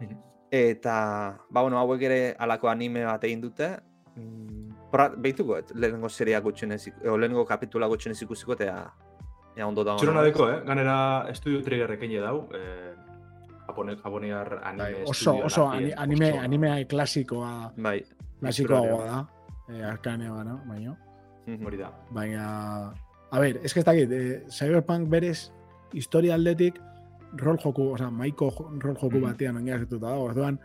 Mhm. Eta, ba, bueno, hauek ere alako anime bat egin dute, mm, pra, behituko, et, lehenengo seria gutxenez, o lehenengo kapitula gutxenez ikusiko, eta ea ondo da. Txorona deko, eh? Ganera estudio triggerrek egin dau, eh, Japone, japoniar anime Bai, oso, estudio oso ani- anime, oso- anime klasikoa, Bai, klasikoagoa da. Eh, arkaneoa, no? Baina. Hori da. Baina, a ber, es que ez dakit, eh, Cyberpunk berez historia aldetik rol joku, oza, maiko jo- rol joku Mhm. batean oinarrituta dago. Orduan,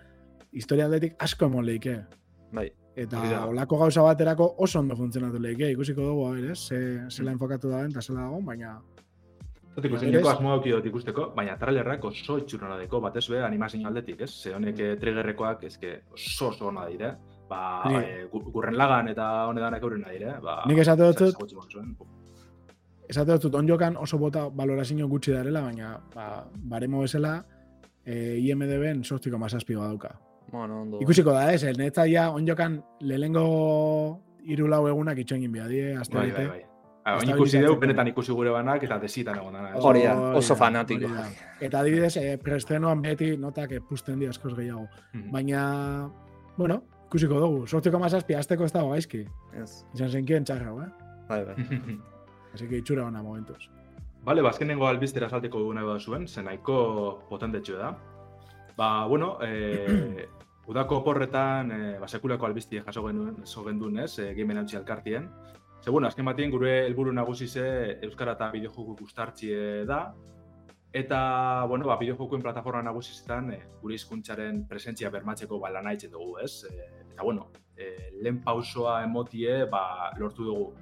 historia aldetik asko emon leike. bai. Eta da. olako gauza baterako oso ondo funtzionatu leike. Ikusiko dugu, a ber, ez? Ze, zela enfokatu da eta zela dago, baina Zatik, zeineko berez- asmo dauki dut ikusteko, baina trailerrak oso itxurona deko, batez be animazio aldetik, ez? Ze honek eh, triggerrekoak eske oso oso ona dire. Ba, eh, gu- gurren lagan eta honedanak eurena dire. Ba, Nik esate dut-. Esate dut onjokan oso bota valorazio gutxi darela, baina ba, baremo bezala e, IMDB-en sortiko mazazpi badauka. Bueno, ondo. Ikusiko da, ez? Netza ja onjokan lehenengo hiru lau egunak itxoin egin behar die, azte Bai, bai, bai. Oin Estabilizatzeko. ikusi deu, benetan ikusi gure banak eta desitan egon dana. ez? Hori da, oso fanatiko. Eta adibidez, e, preestrenoan beti notak pusten di askoz gehiago. Mhm. Baina, bueno, ikusiko dugu. Sortziko mazazpi, azteko ez dago gaizki. Ez, Izan zenkien txarra, eh? bai, bai. Así que itxura ona momentuz. Bale, bazkenengo albiztera salteko duguna bat zuen, zen nahiko potentetxo da. Ba, bueno, e, udako oporretan, e, ba, sekulako albiztie jaso genuen, jaso genduen, ez, e, Game Enautzi alkartien. Ze, bueno, azken batien gure helburu nagusi ze Euskara eta bideojoku gustartzie da, eta, bueno, ba, bideojokuen plataforma nagusizetan e, gure hizkuntzaren presentzia bermatzeko ba, lan haitzen dugu, ez? E, eta, bueno, e, lehen pausoa emotie, ba, lortu dugu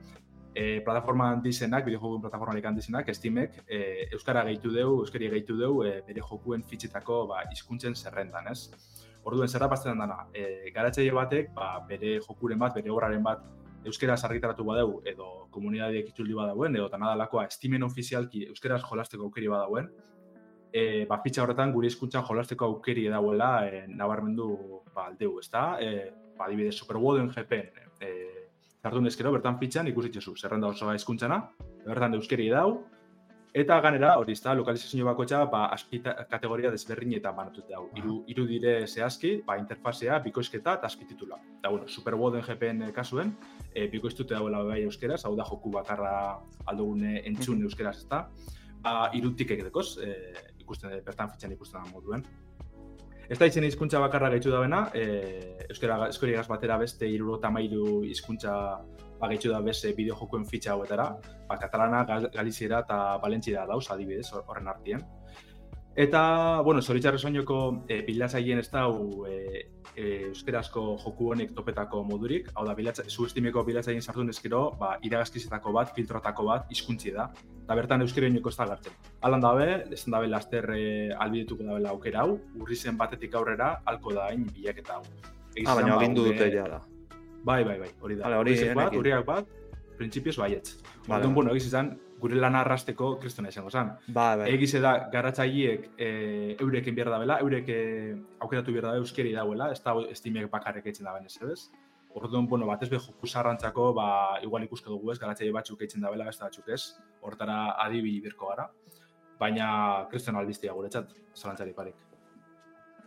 e, plataforma handizenak, bideojokuen plataforma handizenak, Steamek, e, Euskara gehitu deu, Euskari gehitu deu, e, bere jokuen fitxetako ba, hizkuntzen zerrendan, ez? Orduen zerra pasten dana, e, garatzaile batek, ba, bere jokuren bat, bere obraren bat, euskera argitaratu badeu, edo komunidadiek itzuldi badauen, edo tanadalakoa Steamen ofizialki euskeraz jolasteko aukeri badauen, e, ba, fitxa horretan gure hizkuntzan jolasteko aukeri dauela e, nabarmendu ba, aldeu, ezta? E, ba, adibidez, Superwoden GPN, e, Zartun ezkero, bertan fitxan ikusitzezu, zerrenda osoa hizkuntzana, bertan euskeri dau, eta ganera, hori ezta, lokalizazio bakotxa, ba, azpi kategoria desberdinetan banatut dau. Hiru hiru dire zehazki, ba, interfazea, bikoizketa eta azpititula. Eta, bueno, Superwoden GPN kasuen, e, bikoiztute dauela bai euskeraz, hau da joku bakarra aldugune entzun euskeraz, ezta? Ba, irutik egetekoz, e, ikusten, bertan fitxan ikusten da moduen. Ez da izen hizkuntza bakarra gaitu dabena, e, euskera eskorigaz batera beste iruro tamairu hizkuntza ba, gaitu da beste bideojokuen fitxa hauetara, ba, katalana, gal, galiziera eta balentziera dauz, adibidez, hor- horren artien. Eta, bueno, zoritxarre soinoko e, bilatzaileen ez dau e, e, euskerazko joku honek topetako modurik, hau da, bilatza, zu estimeko bilatzaileen sartu ezkero, ba, iragazkizetako bat, filtrotako bat, hizkuntzi da. Eta bertan euskera inoko ez da gartzen. Alan dabe, ez dabe laster e, albidetuko dabela aukera hau, urri zen batetik aurrera, halko da hain bilaketa hau. Ah, baina ba, agindu dute ja da. Bai, bai, bai, hori da. Hala, hori Urrizek bat, urriak bat, printzipioz baietz. Vale, Orduan, bueno, egiz izan, gure lana arrasteko kristona izango zen. Bai, bai. Egize da, garatzaileek e, eureken behar dabela, eurek e, aukeratu behar dabe euskeri dauela, ez da estimek bakarrek eitzen da benez, ez? Orduan, bueno, batez be joku zarrantzako, ba, igual ikusko dugu ez, garatzaile batzuk eitzen dabela, beste batzuk ez, hortara adibi birko gara. Baina, kriston albiztia guretzat, zalantzari parik.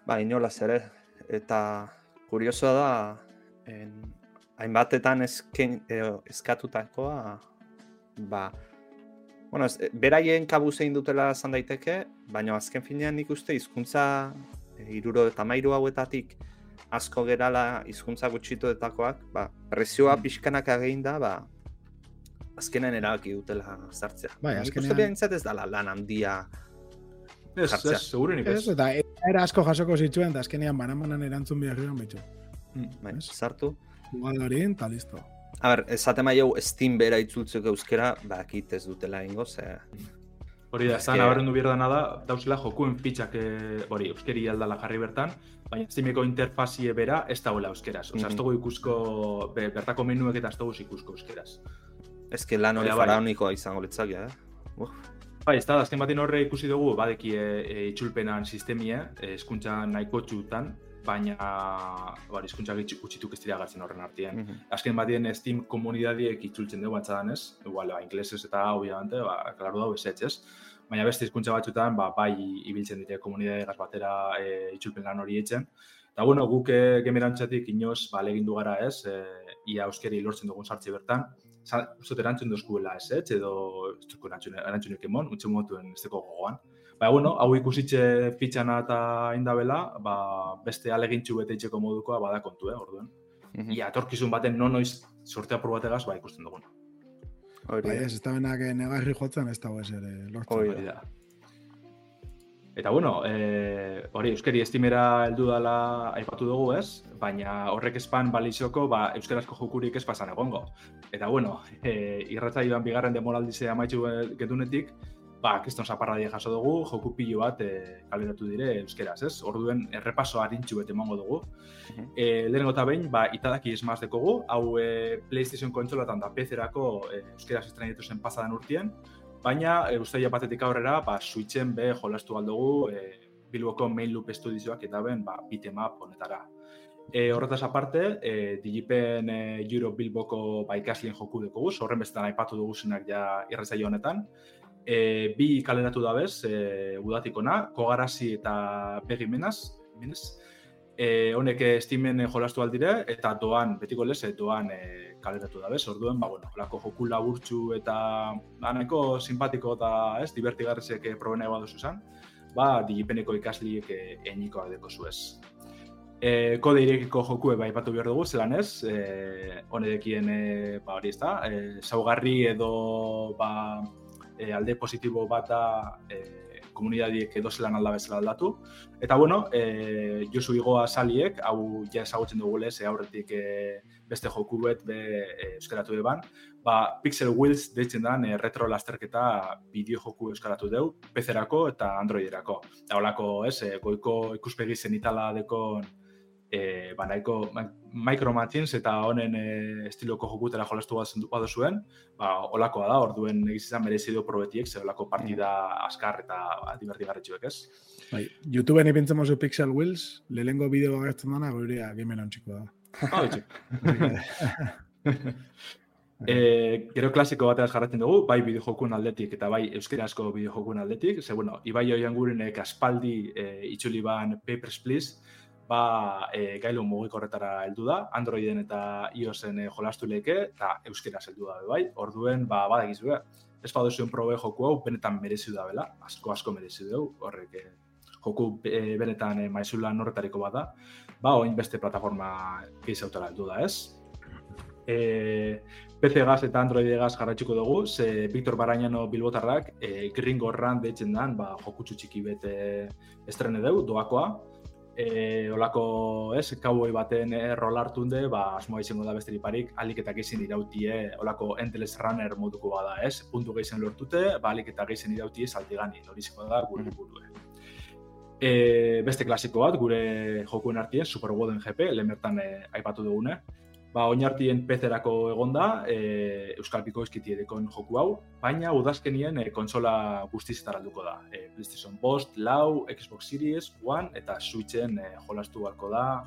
Ba, inolaz ere. Eta kuriosoa da, en, hainbatetan esken, eh, eskatutakoa, ba, bueno, ez, beraien kabuz egin dutela esan daiteke, baina azken finean nik uste hizkuntza e, iruro eta mairu hauetatik asko gerala hizkuntza gutxituetakoak, ba, prezioa Mm. pixkanak egin da, ba, azkenen erabaki dutela sartzea. Bai, Nik uste azkenean- behintzat ez dela lan handia Ez, Jartzea. ez, segurenik ez. Ez, eta era asko jasoko zituen, eta azkenean banamanan erantzun behar ziren bitxu. Mm. bai, sartu. Jugadorin, eta listo. A ber, esate mai Steam bera itzultzeko euskera, ba, ez dutela ingo, ze... Hori da, zan, abarren du bierda nada, dauzela jokuen fitxak, eh, hori, euskeri aldala jarri bertan, baina Steameko interfazie bera ez dagoela euskeraz. Osa, mm -hmm. ikusko, bertako menuek eta ez dugu ikusko euskeraz. Ez que lan hori bai. faraonikoa izango litzakia, eh? Uf. Bai, ez da, azken baten horre ikusi dugu, badeki e, itxulpenan sistemia, eskuntza nahiko txutan, baina bar, izkuntza gutxituk ez dira gartzen horren artien. Mm -hmm. Azken batien Steam komunidadiek itzultzen dugu batzadan ez, igual, ba, inglesez eta obviamente, ba, klaru dago esetz ez. Baina beste hizkuntza batzuetan, ba, bai ibiltzen dite komunidade gaz batera e, itzulpen lan hori etzen. Eta bueno, guk e, gemerantzatik inoz, ba, legin gara ez, e, ia euskeri lortzen dugun sartzi bertan, Zut erantzun dozkuela ez, ez, edo ez dut erantzunik emon, utxe motuen ez gogoan. Ba, bueno, hau ikusitxe fitxana eta indabela, ba, beste alegintxu bete itxeko modukoa bada kontu, eh, orduen. Mm -hmm. Ia, atorkizun baten non noiz sortea probategaz, ba, ikusten duguna. Hori, bai, ez, ez da benak negarri jotzen ez dago ez ere lortzen. Hori da. Eta bueno, e, hori, euskeri estimera heldu dela aipatu dugu ez, baina horrek espan balizoko ba, euskarazko jokurik ez pasan egongo. Eta bueno, e, irratzaioan bigarren demoraldizea maitxu getunetik, ba, kriston zaparra jaso dugu, joku pilo bat e, kaleratu dire euskeraz, ez? Orduen errepaso harintxu bete emango dugu. -huh. e, lehenengo eta behin, ba, itadaki esmaz dekogu, hau e, PlayStation kontsolatan da PC-erako e, euskeraz estrenetu zen pasadan urtien, baina e, ustaia batetik aurrera, ba, switchen be jolastu aldugu, e, Bilboko Main Loop Studioak eta ben, ba, beatmap honetara. E, horretaz aparte, e, Digipen e, Euro Bilboko ba, ikaslien joku dekogu, horren bestetan aipatu dugu zenak ja irretzaio honetan, e, bi kaleratu da bez, e, udatikona, Kogarazi eta Pegi Menaz, E, honek estimen jolastu aldire, eta doan, betiko lez, doan e, kaleratu da bez, orduen, ba, bueno, lako joku laburtxu eta aneko simpatiko eta ez, divertigarrezek probena eba duzu zen, ba, digipeneko ikasliek e, eniko adeko zuez. E, kode irekiko jokue bai batu behar dugu, zelan ez, e, honedekien, e, ba, hori ez da, e, saugarri edo, ba, e, alde positibo bata e, komunidadiek edo zelan alda bezala aldatu. Eta bueno, e, Josu Igoa saliek, hau ja ezagutzen dugu lez, e, aurretik e, beste joku bet, be, e, euskaratu eban, ba, Pixel Wheels deitzen dan e, retro lasterketa bideo joku euskaratu deu, PC-erako eta Androiderako. Eta holako, ez, e, goiko ikuspegi zen itala dekon e, ba, nahiko Micro Machines eta honen e, estiloko jokutera jolastu bat zendu zuen, ba, olakoa da, orduen egizizan merezi du probetiek, ze olako partida mm. askar eta ba, divertigarretxuek, ez? Bai, YouTubeen ipintzen mozu Pixel Wheels, lehenko bideo agertzen dana, goirea gamen antxiko da. Ah, E, gero klasiko bateaz jarratzen dugu, bai bideojokun aldetik eta bai euskerazko bideojokun aldetik. Ze, bueno, Ibai Oian gurenek aspaldi e, itxuli ban Papers, Please, ba, e, gailu mugik horretara heldu da, Androiden eta iOSen e, jolastu leke, eta euskera heldu da, bai, orduen, ba, badakizu, be, ez badu zuen probe joku hau, benetan merezi da, bela, asko asko merezi du, horrek, e, joku e, benetan e, maizula norretariko bada, ba, oin beste plataforma gizautara heldu da, ez? E, PC gaz eta Android gaz jarraitzuko dugu, ze Victor Barañano Bilbotarrak e, Gringo Run deitzen dan, ba, jokutsu txiki bete estrene dugu, doakoa, e, olako, ez, cowboy baten errol hartu hunde, ba, asmoa izango da besterik parik, aliketak izin irautie, olako endless runner moduko bada, ez, puntu gehizen lortute, ba, aliketak izin irautie saltigani, hori izango da gure mm. burue. E, beste klasiko bat, gure jokuen artien, Super Woden GP, lehen bertan e, aipatu dugune, ba, oinartien pezerako egonda, e, Euskal Piko edekon joku hau, baina udazkenien e, konsola guztiz alduko da. E, PlayStation Post, Lau, Xbox Series, One eta Switchen e, jolastu balko da.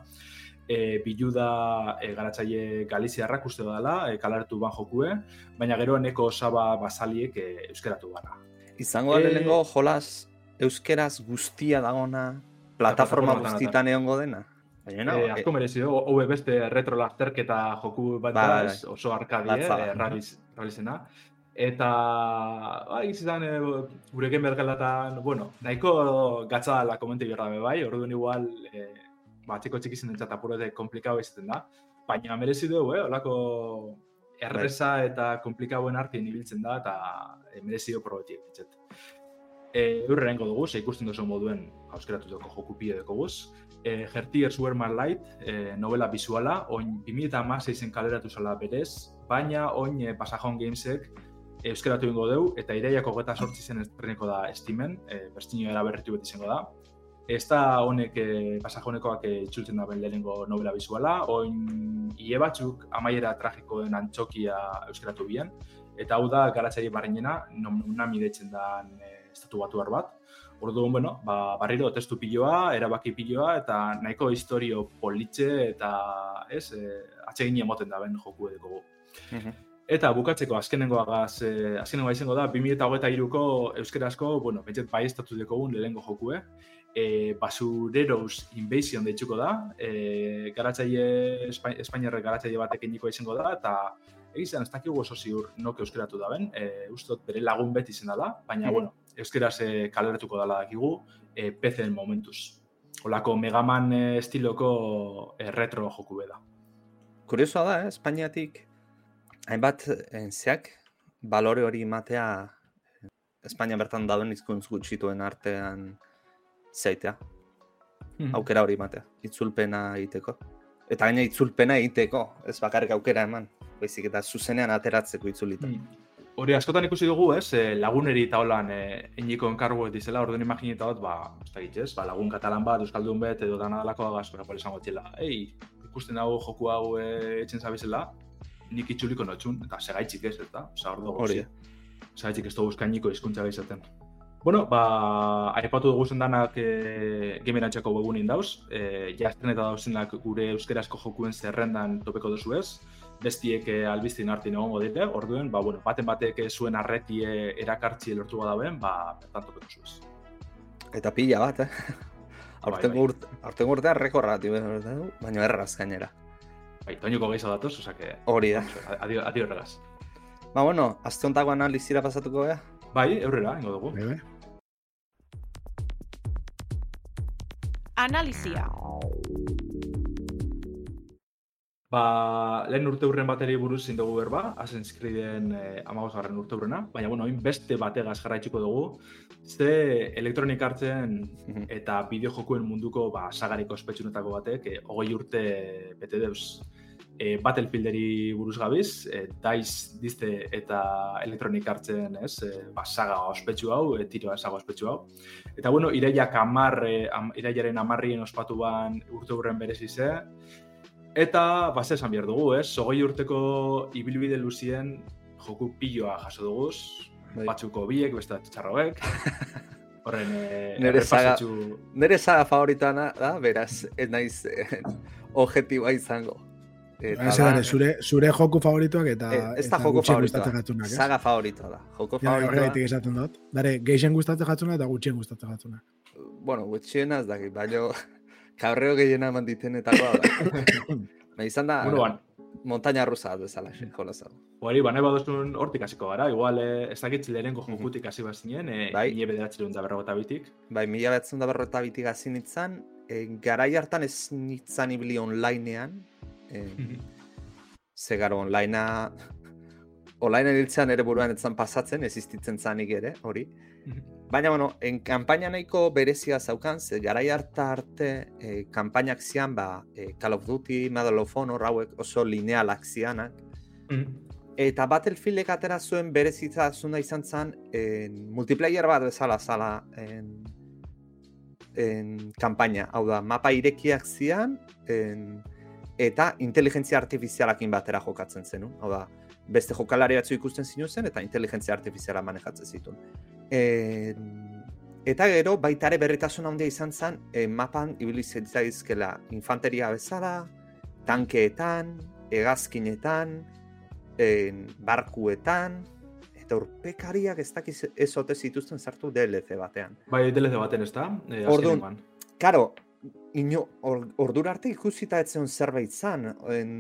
E, bilu da e, garatzaile Galiziarrak uste dela, e, kalartu ban jokue, baina gero eneko osaba basaliek e, euskeratu gara. Izango e, lehenengo jolas euskeraz guztia dagona plataforma guztitan egongo dena? Baina, eh, asko merezi du, hobe beste retro lasterketa joku bat ba, da, oso arkadie, eh, realizena. Eta, ba, izan, eh, gure gen bueno, nahiko gatza la komenti berra bai, orduan igual, eh, ba, txiko txiki zen entzat apurete komplikau izaten da. Baina merezi du, eh, olako erresa bai. eta komplikauen artien ibiltzen da, eta eh, merezi du probetik, etxet. E, Urrengo dugu, ze ikusten duzu moduen hauskeratu dugu joku pide dugu guz e, Gertiers Were My Light, e, novela bizuala, oin 2006 zen kaleratu zala berez, baina oin e, Pasajón Gamesek euskeratu ingo deu, eta iraiako geta sortzi zen estreneko da estimen, e, bertzinio eraberritu beti izango da. Ez da honek e, pasajonekoak e, itzultzen da lehenengo novela bizuala, oin ie batzuk amaiera tragikoen antxokia euskeratu bian, eta hau da garatzaile barrinena, nami detzen da e, estatu batu bat. Orduan, bueno, ba, barriro testu piloa, erabaki piloa, eta nahiko historio politxe eta ez, e, atsegin emoten da ben joku edeko Eta bukatzeko azkenengoagaz, eh, azkenengoa izango da, 2008ko euskerazko, bueno, betxet bai estatu dekogun lehenko jokue, eh, Basureros Invasion deitzuko da, eh, garatzaile, Espainiarre garatzaile batek iniko izango da, eta egizan, ez dakigu oso ziur nok euskeratu da ben, eh, ustot bere lagun beti izan da, baina, mm bueno, euskeraz eh, kaleratuko dala dakigu, eh, PC-en momentuz. Olako Megaman eh, estiloko eh, retro joku da. Kuriosoa da, eh? Espainiatik hainbat enzeak balore hori matea eh, Espainia bertan dauden izkuntz gutxituen artean zeitea. Hmm. Aukera hori matea, itzulpena egiteko. Eta gaina itzulpena egiteko, ez bakarrik aukera eman. Baizik eta zuzenean ateratzeko itzulita. Hmm. Hori askotan ikusi dugu, ez, eh, laguneri eta holan e, eniko enkargu dizela, orduan imagineta bat, ba, ez ba, lagun katalan bat, euskaldun bet, edo dana dalako agaz, bera, pole esango txela, ei, ikusten dago joku hau e, etxen zabizela, nik itxuliko notxun, eta segaitxik ez, eta, oza, hor dugu, Hori. Segaitxik ez dugu eskainiko izkuntza gaizaten. Bueno, ba, aipatu dugu zendanak e, gemerantxako webunin dauz, e, jazten eta dauzenak gure euskerazko jokuen zerrendan topeko duzu ez, bestiek e, albiztin hartin egongo dite, orduen, ba, bueno, baten batek zuen arretie erakartzi lortu dauen, ba, bertan topeko duzu ez. Eta pila bat, eh? Aurten bai, bai. urtean rekorra, baina erraz gainera. Bai, toñuko gehiago datoz, oza que... Hori da. Adio, adio erregaz. Ba, bueno, azte ontako analizira pasatuko gara? Bai, eurrera, ingo dugu. Bai, bai. Analizia. Ba, lehen urte hurren bateri buruz zin dugu berba, Assassin's Creeden eh, amagosgarren urte hurrena, baina, bueno, oin beste bategaz jarraitzuko dugu, ze elektronik hartzen eta bideo jokuen munduko ba, sagariko ospetsunetako batek, eh, hogei urte bete deuz eh, Battlefielderi buruz gabiz, eh, DICE dizte eta elektronik hartzen, ez, eh, ba, saga ospetsu hau, eh, tiroa saga ospetsu hau. Eta, bueno, iraiak amar, eh, am, iraiaren amarrien ospatuan urte hurren berezi ze, Eta, base esan behar dugu, ez? Sogoi urteko ibilbide luzien joku piloa jaso dugu, bai. batzuko biek, beste txarroek. Horren, e, nere, saga, nere saga favoritoana da, beraz, ez naiz eh, objetiboa izango. Eta da, zure, zure joku favoritoak eta eh, ez da joku favoritoa, saga favoritoa da. Joko ja, favoritoa. Horregatik esaten dut. Dare, geixen gustatzen jatzuna eta gutxien gustatzen jatzuna. Bueno, gutxien az daki, baina kabreo gehiena eman diten eta da. Ba, izan da, bueno, montaña rusa bezala, xe, jola zau. Hori, baina badozun hortik hasiko gara, igual eh, ez dakit lehenengo jokutik hasi bazinen, eh, bai. mila bederatzen da berrogota bitik. Bai, mila bederatzen da berrogota bitik hasi nintzen, eh, garai hartan ez nintzen ibili onlinean, eh, ze garo onlinea, online ere buruan etzan pasatzen, ez iztitzen zanik ere, hori. Baina, bueno, en kampaina nahiko berezia zaukan, ze garai harta arte e, kampainak zian, ba, e, Call of Duty, Medal of Honor, hauek oso linealak zianak. Mm. Eta Battlefieldek atera zuen berezitza zunda izan zen, en, multiplayer bat bezala zala en, en kampaina. Hau da, mapa irekiak zian, en, eta inteligentzia artifizialakin batera jokatzen zenun. Hau da, beste jokalari batzu ikusten zinu zen, eta inteligentzia artifiziala manejatzen zituen. E, eta gero, baita ere berritasun handia izan zen, e, mapan ibili zaizkela infanteria bezala, tankeetan, egazkinetan, e, barkuetan, eta urpekariak ez dakiz ezote zituzten sartu DLC batean. Bai, DLC batean ez da? E, Orduan, karo, ino, or, ordura arte ikusita etzen zerbait zan, en,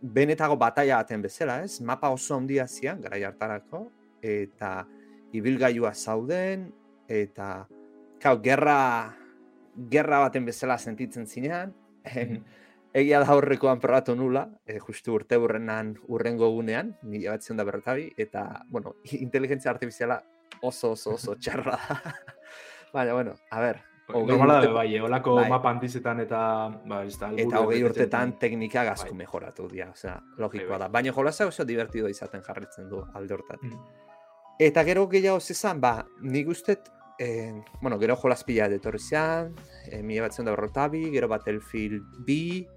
benetago bataia baten bezala, ez? Mapa oso handia zian, gara hartarako, eta ibilgailua zauden eta kau, gerra gerra baten bezala sentitzen zinean. Mm Egia da horrekoan probatu nula, e, justu urte urrenan urrengo gunean, mila bat da berretabi, eta, bueno, inteligentzia artifiziala oso oso oso txarra da. Baina, bueno, a ber, Normala da, bai, eolako bai. mapa handizetan eta... Ba, ez da, eta hogei urtetan teknika gazko bai. mejoratu dira, osea, logikoa bai, bai. da. Baina jolasa oso divertido izaten jarritzen du alde hortatik. Mm. Eta gero gehiago zezan, ba, nik ustet, eh, bueno, gero jolas pila detorri zean, eh, mila batzen da horretabi, gero Battlefield B,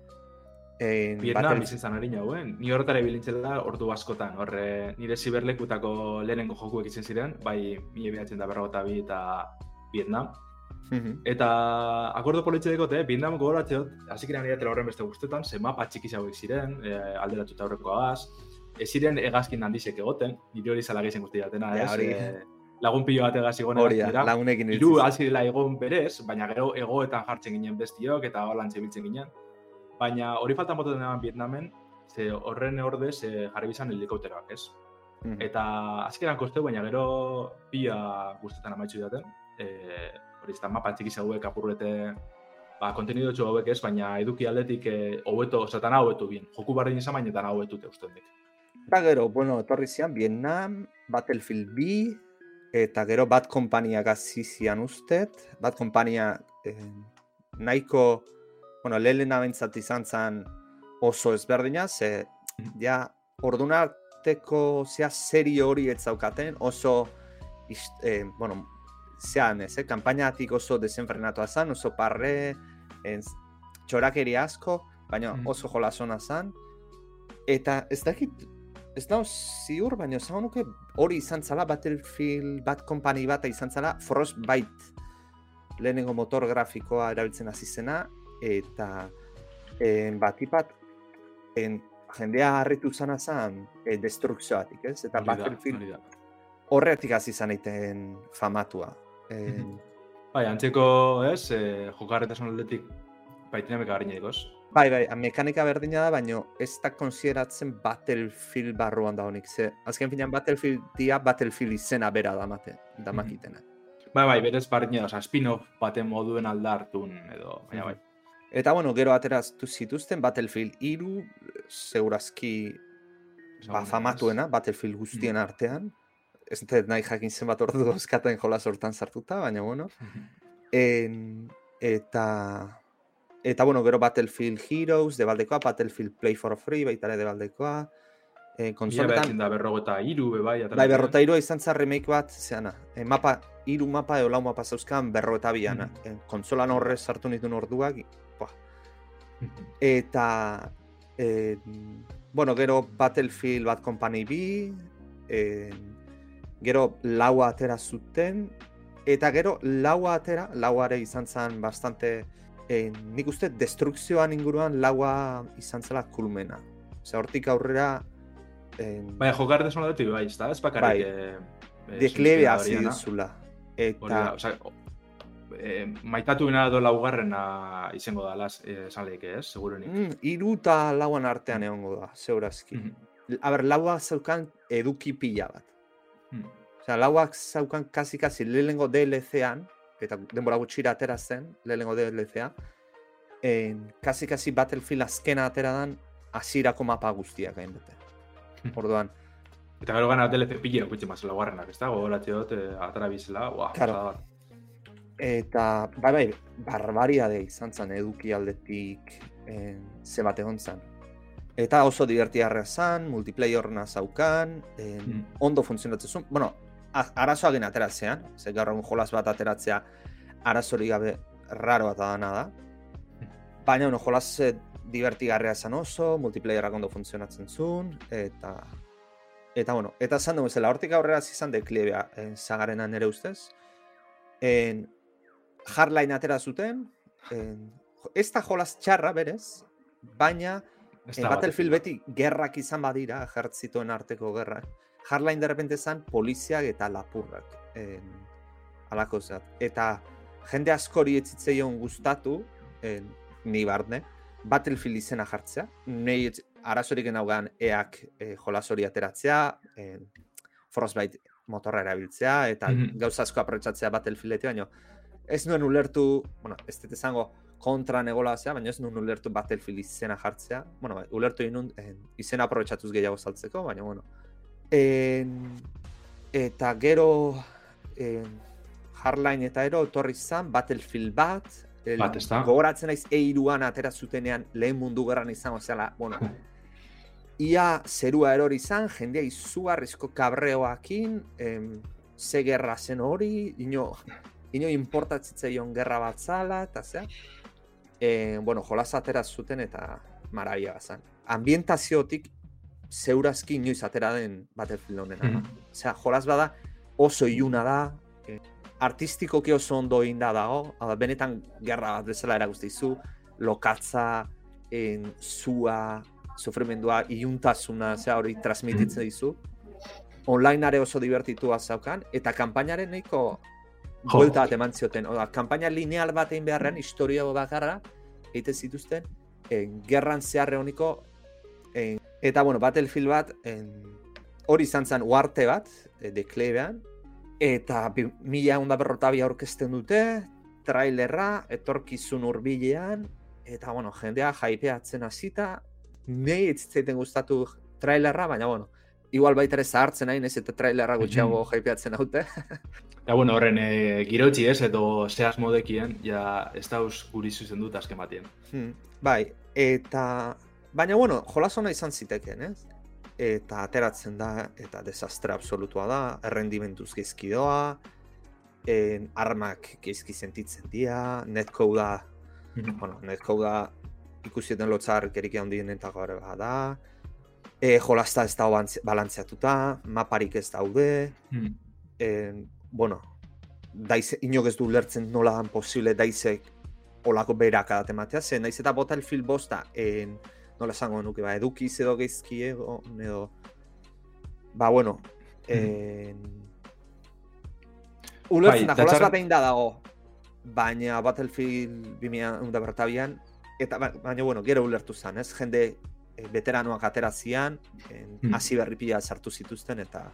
Eh, Vietnam izan zan harin jauen. Ni horretara bilintzen da ordu askotan. Horre, nire ziberlekutako lehenengo jokuek izan ziren, bai mila behatzen da berrogota bi eta Vietnam. Eta akordo politxe dekote, eh? Vietnam gogoratze dut, hasi kira nire horren beste guztetan, ze mapa txiki zauek ziren, e, alderatuta horreko agaz. Ez ziren egazkin handizek egoten, nire hori zala gehizen guzti jatena, ez? Hori. E, lagun pilo bat egaz egon Hori, lagunekin Iru hasi dela egon berez, baina gero egoetan jartzen ginen bestiok eta holan biltzen ginen. Baina hori faltan botaten eman Vietnamen, ze horren ordez e, jarri bizan helikopteroak, ez? Mm. Eta azkeran koste, baina gero pia guztetan amaitzu daten. E, hori izan mapa txiki zauek apurrete ba, kontenido hauek ez, baina eduki aldetik e, hobeto, zatan hau hobetu bien. Joku barri izan baina eta hobetu te Eta gero, bueno, etorri zian, Vietnam, Battlefield B, eta gero bat kompania gazizian ustet, bat kompania eh, nahiko bueno, lehen abentzat izan zen oso ezberdina, ze mm. ja ordunarteko zea serio hori ez zaukaten, oso, eh, bueno, zean ez, eh? kampainatik oso desenfrenatua zen, oso parre, ez, txorakeri asko, baina mm. oso jolasona zen, eta ez dakit, ez da ziur, baina zan nuke hori izan zala Battlefield bat kompani bat izan zala Frostbite lehenengo motor grafikoa erabiltzen hasi zena, eta en, batipat en, jendea harritu zana zan e, destrukzioatik, ez? Eta Battlefield horretik hasi zan egiten famatua. En... bai, antzeko, ez, e, jokarretasun aldetik baitina mekagarina dikoz. Bai, bai, mekanika berdina da, baina ez da konsideratzen Battlefield barruan da honik. Ze, azken finean Battlefield dia Battlefield izena bera da mate, da makitena. Bai, bai, berez berdina da, spin-off baten moduen aldartun, edo, baina bai. Eta bueno, gero ateraztu zituzten Battlefield iru, zeurazki ba, famatuena, Battlefield guztien mm. artean. Ez dut nahi jakin zen bat ordu dozkaten jola sortan sartuta, baina bueno. en, eta, eta bueno, gero Battlefield Heroes, de baldekoa, Battlefield Play for Free, baita ere de baldekoa. Eh, konsoletan... da berrogeta iru, bai. Bai, berrogeta iru izan zan remake bat, zeana. Eh, mapa, iru mapa eo lau mapa zauzkan berrogeta biana. Mm. Eh, konsolan horrez sartu nituen orduak, Eta, e, bueno, gero Battlefield Bad Company B, e, gero laua atera zuten, eta gero laua atera, lauare izan zen bastante, e, nik uste destrukzioan inguruan laua izan zela kulmena. Ose, hortik aurrera... E, Baina, jokar desun bai, ez da? Ez bakarrik... Bai, e, deklebe hazi duzula. Eta... o sea, eh, maitatu bina do laugarrena izango da, las, eh, esan lehike, ez, segurunik. Mm, iru eta lauan artean egongo da, zeurazki. Mm -hmm. A ber, lauak zaukan eduki pila bat. Mm. Osea, lauak zaukan kasi-kasi lehenengo DLC-an, eta denbora gutxira atera zen, lehenengo DLC-a, kasi-kasi Battlefield azkena atera dan, asirako mapa guztiak gain bete. Hmm. Orduan. Eta gero gana DLC pila gutxi maz laugarrenak, ez da? Gogoratxe dut, eh, atara bizela, guau, claro. Eta, bai, bai, barbaria de izan zen eduki aldetik eh, ze bat egon zen. Eta oso divertiarra zen, multiplayer zaukan, eh, mm. ondo funtzionatzen zuen. Bueno, arazoa gen ateratzean, ze gaur jolas bat ateratzea arazori gabe raro bat da da. Baina, bueno, jolas divertigarria zen oso, multiplayerak ondo funtzionatzen zuen, eta... Eta, bueno, eta zan dugu zela, hortik aurrera zizan deklebea, eh, zagarena nere ustez. En, hardline atera zuten, en, ez da jolaz txarra berez, baina en Battlefield beti gerrak izan badira, jertzituen arteko gerra. Hardline derrepente zen poliziak eta lapurrak. En, alako zat. Eta jende askori etzitzeion gustatu, en, ni barne, Battlefield izena jartzea. Nei arazorik genaugan eak e, jolas hori ateratzea, en, Frostbite motorra erabiltzea, eta mm -hmm. gauza asko aprotsatzea Battlefieldetik, baina ez nuen ulertu, bueno, ez dut esango kontra negola zea, baina ez nuen ulertu Battlefield izena jartzea. Bueno, ulertu inun en, izena aprobetsatuz gehiago saltzeko, baina bueno. En, eta gero en, Hardline eta ero, etorri zan, Battlefield bat, el, bat, ez da? Gogoratzen naiz eiruan atera zutenean lehen mundu gerran izan, ozela, bueno, ia zerua erori izan, jendea izugarrizko kabreoakin, em, ze gerra zen hori, ino, ino importatzitzeion gerra bat zala, eta zea. E, bueno, jolaz atera zuten eta marabia bazan. Ambientaziotik zeurazki inoiz atera den Battlefield honena. Mm -hmm. jolaz bada oso iluna da, e, artistikoki oso ondo inda dago, benetan gerra bat bezala erakustizu, lokatza, en, zua, sufrimendua, iuntasuna, zea hori transmititzen mm dizu. Online are oso divertitua zaukan, eta kanpainaren nahiko buelta bat eman zioten. Oda, kanpaina lineal bat egin beharrean, historia bakarra, egiten zituzten, en, gerran zeharre honiko, en, eta bueno, Battlefield bat, en, hori izan zen uarte bat, e, deklebean, eta mila honda berrotabia orkesten dute, trailerra, etorkizun urbilean, eta bueno, jendea jaipeatzen hasita, nahi ez zaiten gustatu trailerra, baina bueno, igual baita ere zahartzen nahi, ez eta trailerra gutxiago mm jaipeatzen haute. Ja, bueno, horren, e, girotxi ez, edo zehaz modekien, ja, ez dauz guri zuzen dut azken batien. Hmm, bai, eta... Baina, bueno, jolas hona izan ziteken, ez? Eta ateratzen da, eta desastre absolutua da, errendimentuz geizki doa, en, armak geizki sentitzen dira, netcode da, mm -hmm. bueno, netcode da ikusieten lotzar gerik handien eta gaur da, e, jolazta ez da balantzeatuta, maparik ez daude, mm. en, bueno, daize, inok ez du lertzen nola dan posible daizek olako berak adatematea, zen naiz eta fil bosta, en, nola esango nuke, ba, edukiz edo geizki edo, edo, ba, bueno, en, ulertzen bai, da, jolaz bat egin da dago, baina Battlefield 2000 bertabian, eta ba, baina, bueno, gero ulertu zen, ez? Jende e, veteranoak atera zian, hmm. hasi berri pila sartu zituzten, eta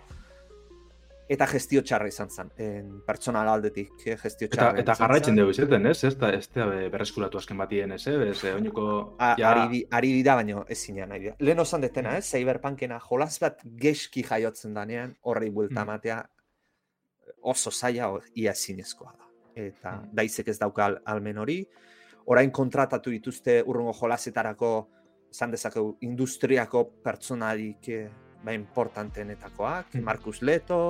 eta gestio txarra izan zen, en, pertsonal aldetik eh, gestio txarra. Eta, eta jarraitzen dugu izeten, ez? Ez da, ez da berreskuratu azken batien, ez? Ez, eh, oinuko... Ja... Ari, ari dira, baino ez zinean, nahi dira. Lehen osan detena, ez? Cyberpunkena jolaz bat geski jaiotzen danean, horri buelta mm. matea, oso zaila ia zinezkoa da. Eta mm. daizek ez dauka almen hori. Orain kontratatu dituzte urrungo jolazetarako, zan dezakegu, industriako pertsonarik eh, ba, importantenetakoak, mm. Marcus Leto,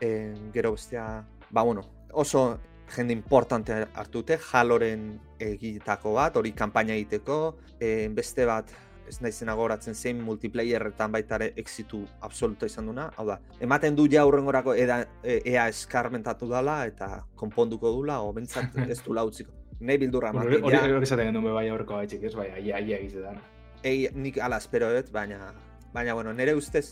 en, gero bestea, ba, bueno, oso jende importante hartute, jaloren egitako bat, hori kanpaina egiteko, en, beste bat, ez naizena goratzen zein multiplayerretan baita ere exitu absoluta izan duna, hau da, ematen du ja urrengorako eda, e, ea eskarmentatu dela eta konponduko dula, o bentsat ez du lautziko. Nei bildurra ematen, Hori hori esaten gendu me bai aurreko baitxik ez, bai, aia, aia egizetan. Ei, nik ala espero dut, baina, baina, bueno, nire ustez,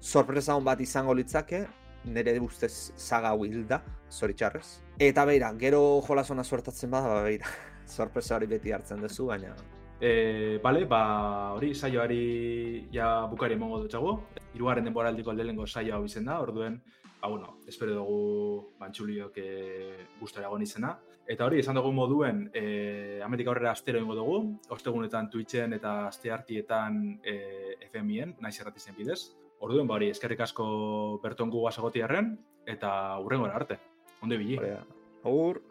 sorpresa hon bat izango litzake, nire ustez zaga da, zoritxarrez. Eta beira, gero jolasona suertatzen bada, ba, beira, sorpresa hori beti hartzen duzu, baina... E, bale, ba, hori, saioari ja bukari emongo dutxago. Irugarren denboraldiko aldelengo saio hau izen da, orduen, ba, bueno, espero dugu bantxuliok e, guztara izena. Eta hori, esan dugu moduen, e, Amerika horrela astero ingo dugu, ostegunetan Twitchen eta asteartietan e, FMien, naiz erratizen bidez. Orduen bari, eskerrik asko berton gu eta urrengora arte. Onde bili. Agur.